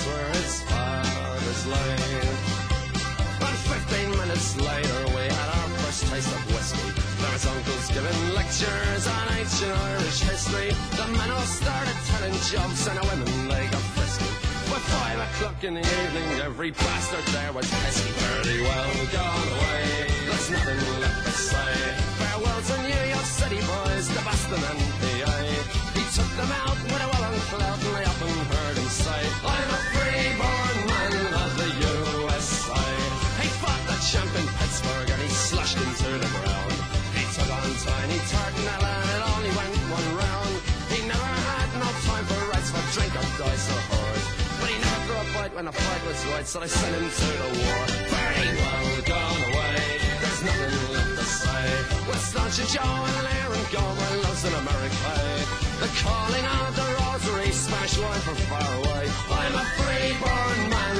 shores where his fathers lay. And fifteen minutes later we had our first taste of whiskey. There was uncles giving lectures on ancient Irish history. The men all started telling jokes and the women they got frisky. By five o'clock in the evening every bastard there was pesky. Pretty well gone away. There's nothing left to say. Farewell to New York City boys, to Boston and PA. He took them out with a welling clout and I often heard him say, I'm a champ in Pittsburgh and he slushed into the ground. He took on Tiny Tartanella and it only went one round. He never had no time for rights for drink or dice or horse. But he never threw a fight when the fight was right, so they sent him to the war. Very well gone away. There's nothing left to say. With Staunch and Joe and Aaron Gomer loves in America. The calling of the rosary, smash wine from far away. I'm a free-born man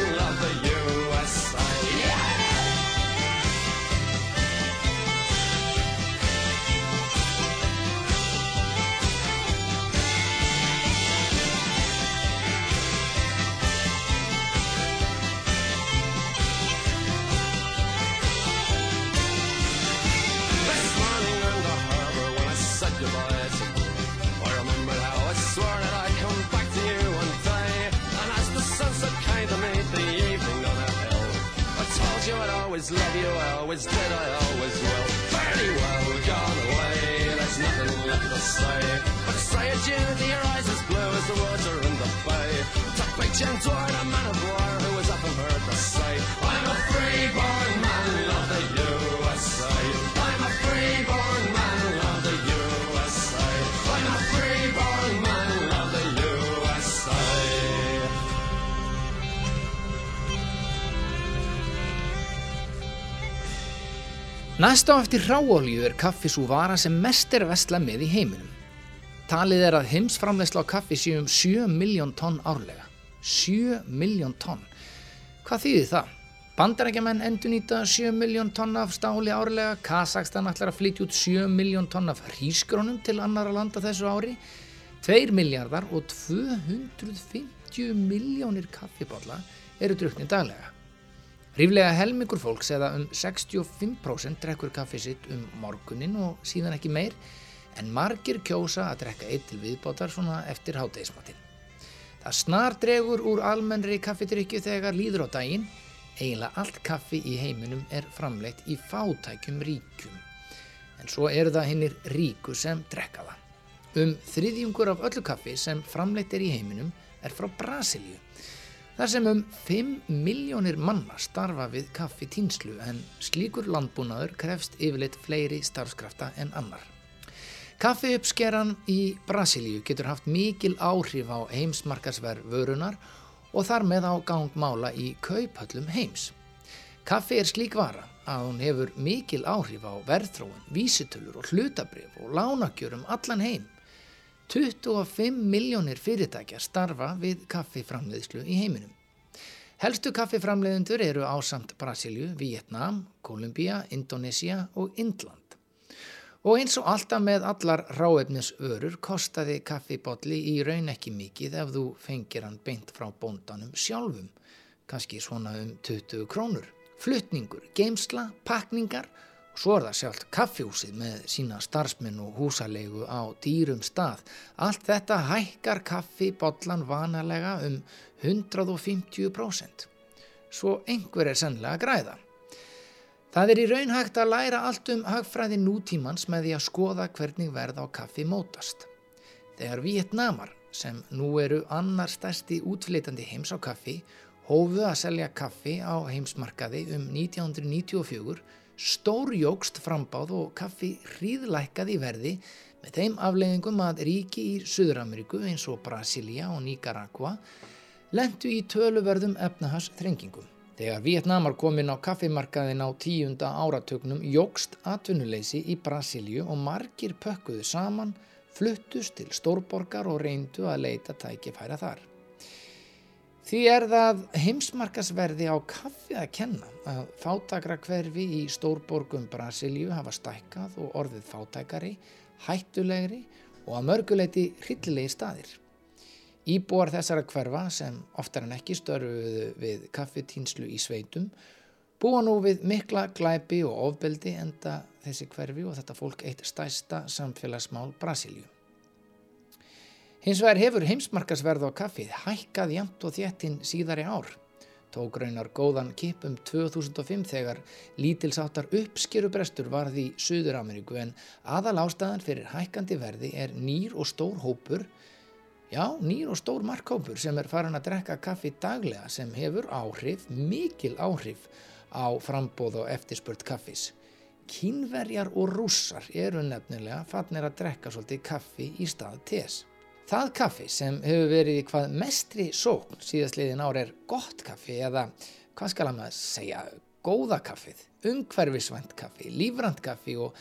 always love you, I always did, I always will. Fairly well gone away, there's nothing left to say. But to say adieu your eyes as blue as the water in the bay. To big Jim Dwyer, a man of war Næst á eftir hráolíu er kaffi svo vara sem mest er vesla með í heiminum. Talið er að heimsframleysla á kaffi séu um 7 miljón tonn árlega. 7 miljón tonn. Hvað þýðir það? Bandarækjaman endur nýta 7 miljón tonn af stáli árlega, Kazakstan ætlar að flytja út 7 miljón tonn af hrísgrónum til annara landa þessu ári, 2 miljardar og 250 miljónir kaffibólla eru druknir daglega. Ríflega helmingur fólks eða um 65% drekkur kaffi sitt um morgunin og síðan ekki meir en margir kjósa að drekka eitt til viðbótar svona eftir hátegismatinn. Það snar dregur úr almennri kaffidrykju þegar líður á daginn, eiginlega allt kaffi í heiminum er framleitt í fátækjum ríkjum. En svo eru það hinnir ríku sem drekka það. Um þriðjungur af öllu kaffi sem framleitt er í heiminum er frá Brasilíu. Þar sem um 5 miljónir manna starfa við kaffi tínslu en slíkur landbúnaður krefst yfirleitt fleiri starfskrafta en annar. Kaffi uppskeran í Brasilíu getur haft mikil áhrif á heimsmarkarsverð vörunar og þar með á gangmála í kauphöllum heims. Kaffi er slík vara að hún hefur mikil áhrif á verðþróun, vísitölur og hlutabrif og lánakjörum allan heim. 25 miljónir fyrirtækja starfa við kaffiframleiðslu í heiminum. Helstu kaffiframleiðendur eru ásamt Brasilju, Vietnam, Kolumbía, Indonesia og Indland. Og eins og alltaf með allar ráefnisvörur kostaði kaffibotli í raun ekki mikið ef þú fengir hann beint frá bóndanum sjálfum, kannski svona um 20 krónur. Flutningur, geimsla, pakningar svo er það sjálft kaffjúsið með sína starfsmenn og húsalegu á dýrum stað. Allt þetta hækkar kaffibotlan vanalega um 150%. Svo einhver er sennlega að græða. Það er í raun hægt að læra allt um hagfræði nútímans með því að skoða hvernig verð á kaffi mótast. Þegar Vietnamar, sem nú eru annar stærsti útflytandi heims á kaffi, hófu að selja kaffi á heimsmarkaði um 1994, stórjókst frambáð og kaffi hríðlækkað í verði með þeim afleggingum að ríki í Suður-Ameríku eins og Brasilia og Nicaragua lendu í töluverðum efnahas þrengingum. Þegar Vietnamar kom inn á kaffimarkaðin á tíunda áratögnum jógst atvinnuleysi í Brasilíu og margir pökkuðu saman, fluttust til stórborgar og reyndu að leita tækifæra þar. Því er það heimsmarkasverði á kaffi að kenna að fátakra hverfi í stórborgum Brasilíu hafa stækkað og orðið fátækari, hættulegri og að mörguleiti hryllilegi staðir. Íbúar þessara hverfa sem oftar en ekki störfuðu við kaffitýnslu í sveitum búa nú við mikla glæpi og ofbeldi enda þessi hverfi og þetta fólk eitt stæsta samfélagsmál Brasilíu. Hins vegar hefur heimsmarkasverð á kaffið hækkað jæmt og þéttin síðari ár. Tók raunar góðan kip um 2005 þegar lítilsáttar uppskerubrestur varði í Suður-Ameríku en aðal ástæðan fyrir hækkandi verði er nýr og stór hópur Já, nýr og stór markkópur sem er farin að drekka kaffi daglega sem hefur áhrif, mikil áhrif á frambóð og eftirspurt kaffis. Kínverjar og rússar eru nefnilega fannir að drekka svolítið kaffi í stað tés. Það kaffi sem hefur verið í hvað mestri sókn síðastliðin ár er gott kaffi eða hvað skal að maður segja, góða kaffið, umhverfisvænt kaffi, lífrand kaffi og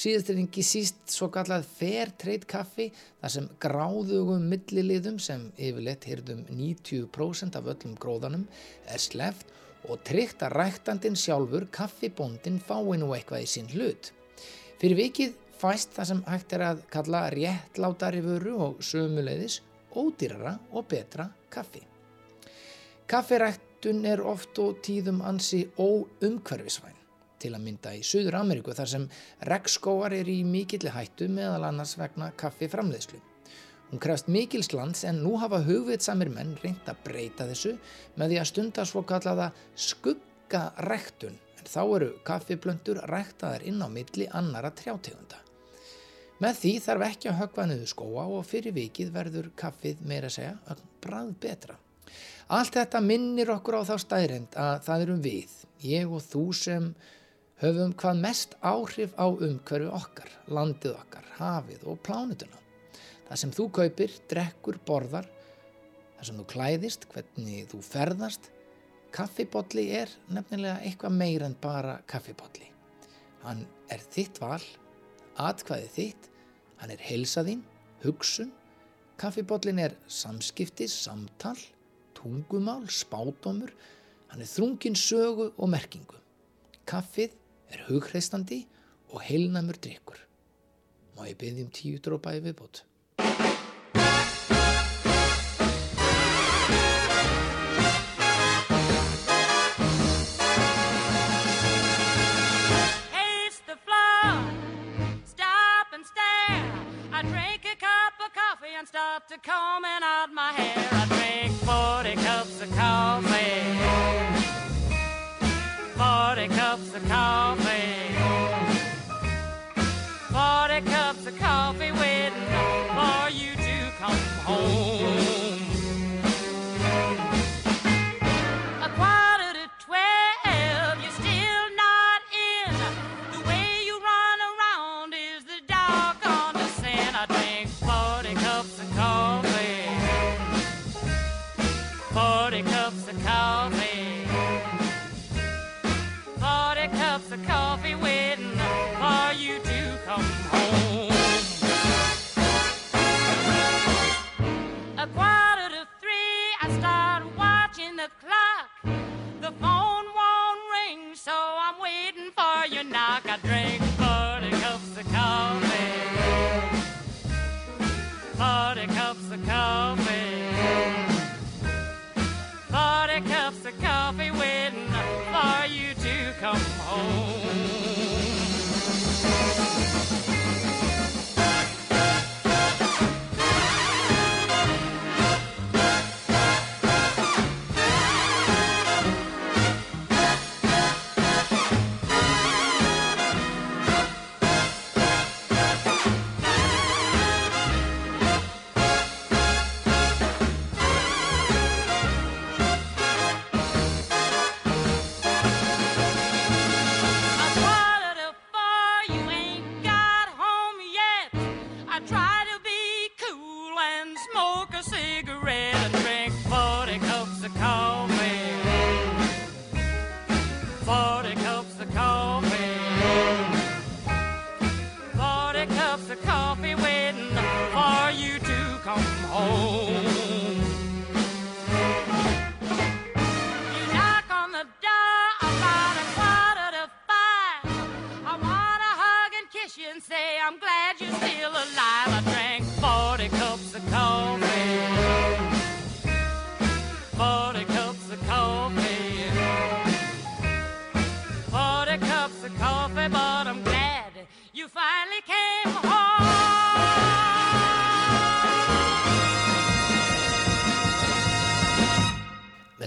Síðast er ekki síst svo kallað fair trade kaffi þar sem gráðugum milliliðum sem yfirleitt heyrðum 90% af öllum gróðanum er sleft og tryggt að ræktandin sjálfur kaffibóndin fái nú eitthvað í sinn hlut. Fyrir vikið fæst það sem hægt er að kalla réttlátari vöru og sömuleiðis ódýrara og betra kaffi. Kaffiræktun er oft og tíðum ansi óumhverfisvæn til að mynda í Suður Ameríku þar sem regnskóar er í mikilli hættu meðal annars vegna kaffi framleiðslu. Hún krefst mikils lands en nú hafa hugvitsamir menn reynd að breyta þessu með því að stunda svo kallaða skuggarektun en þá eru kaffiblöndur rektaðar inn á milli annara trjátegunda. Með því þarf ekki að högva niður skóa og fyrir vikið verður kaffið meira segja að brað betra. Allt þetta minnir okkur á þá stæðrend að það erum við, ég og þú sem höfum hvað mest áhrif á umhverfi okkar, landið okkar, hafið og plánutuna. Það sem þú kaupir, drekkur, borðar, það sem þú klæðist, hvernig þú ferðast, kaffibotli er nefnilega eitthvað meir en bara kaffibotli. Hann er þitt val, atkvæði þitt, hann er heilsaðín, hugsun. Kaffibollin er samskipti, samtal, tungumál, spátumur. Hann er þrungin sögu og merkingu. Kaffið er hugreistandi og heilnamur drikkur. Má ég byrði um tíu drópa í viðbót? Start to combing out my hair. I drink 40 cups of coffee. 40 cups of coffee. 40 cups of coffee waiting for you to come home.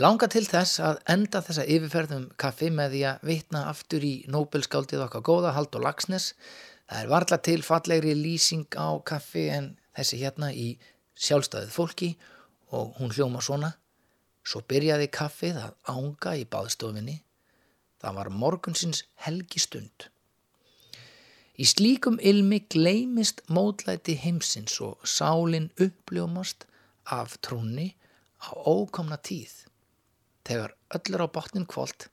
Við langar til þess að enda þessa yfirferðum kaffi með því að vitna aftur í Nobelskáldið okkar góða Haldur Lagsnes. Það er varla til fallegri lýsing á kaffi en þessi hérna í sjálfstæðið fólki og hún hljóma svona. Svo byrjaði kaffið að ánga í baðstofinni. Það var morgunsins helgi stund. Í slíkum ilmi gleymist mótlæti heimsins og sálin uppljómast af trúnni á ókomna tíð. Þegar öll er á botnin kvöld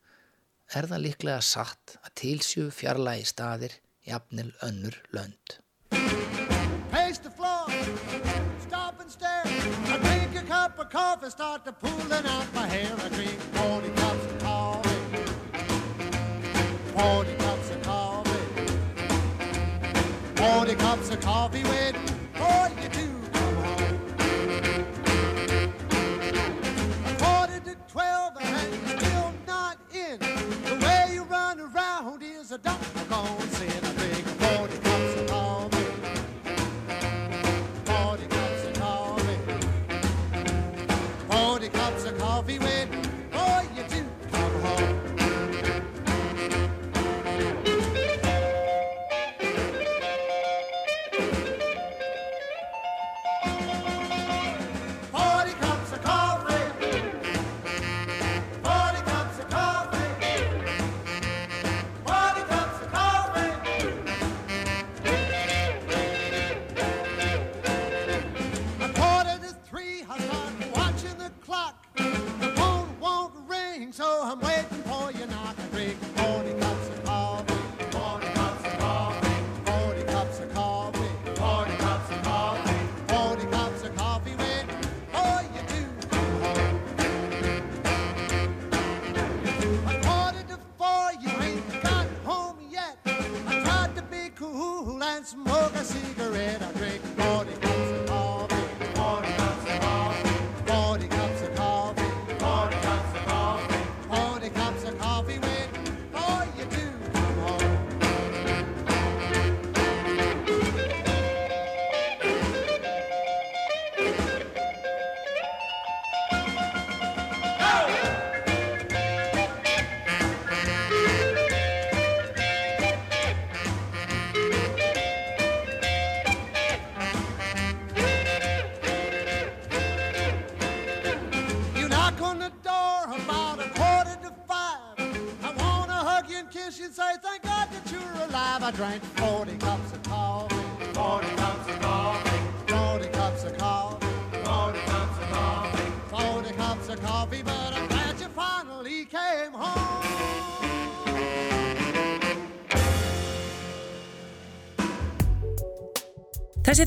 er það líklega satt að tilsjú fjarlægi staðir jafnil önnur lönd. Pace the floor, stop and around is a doggone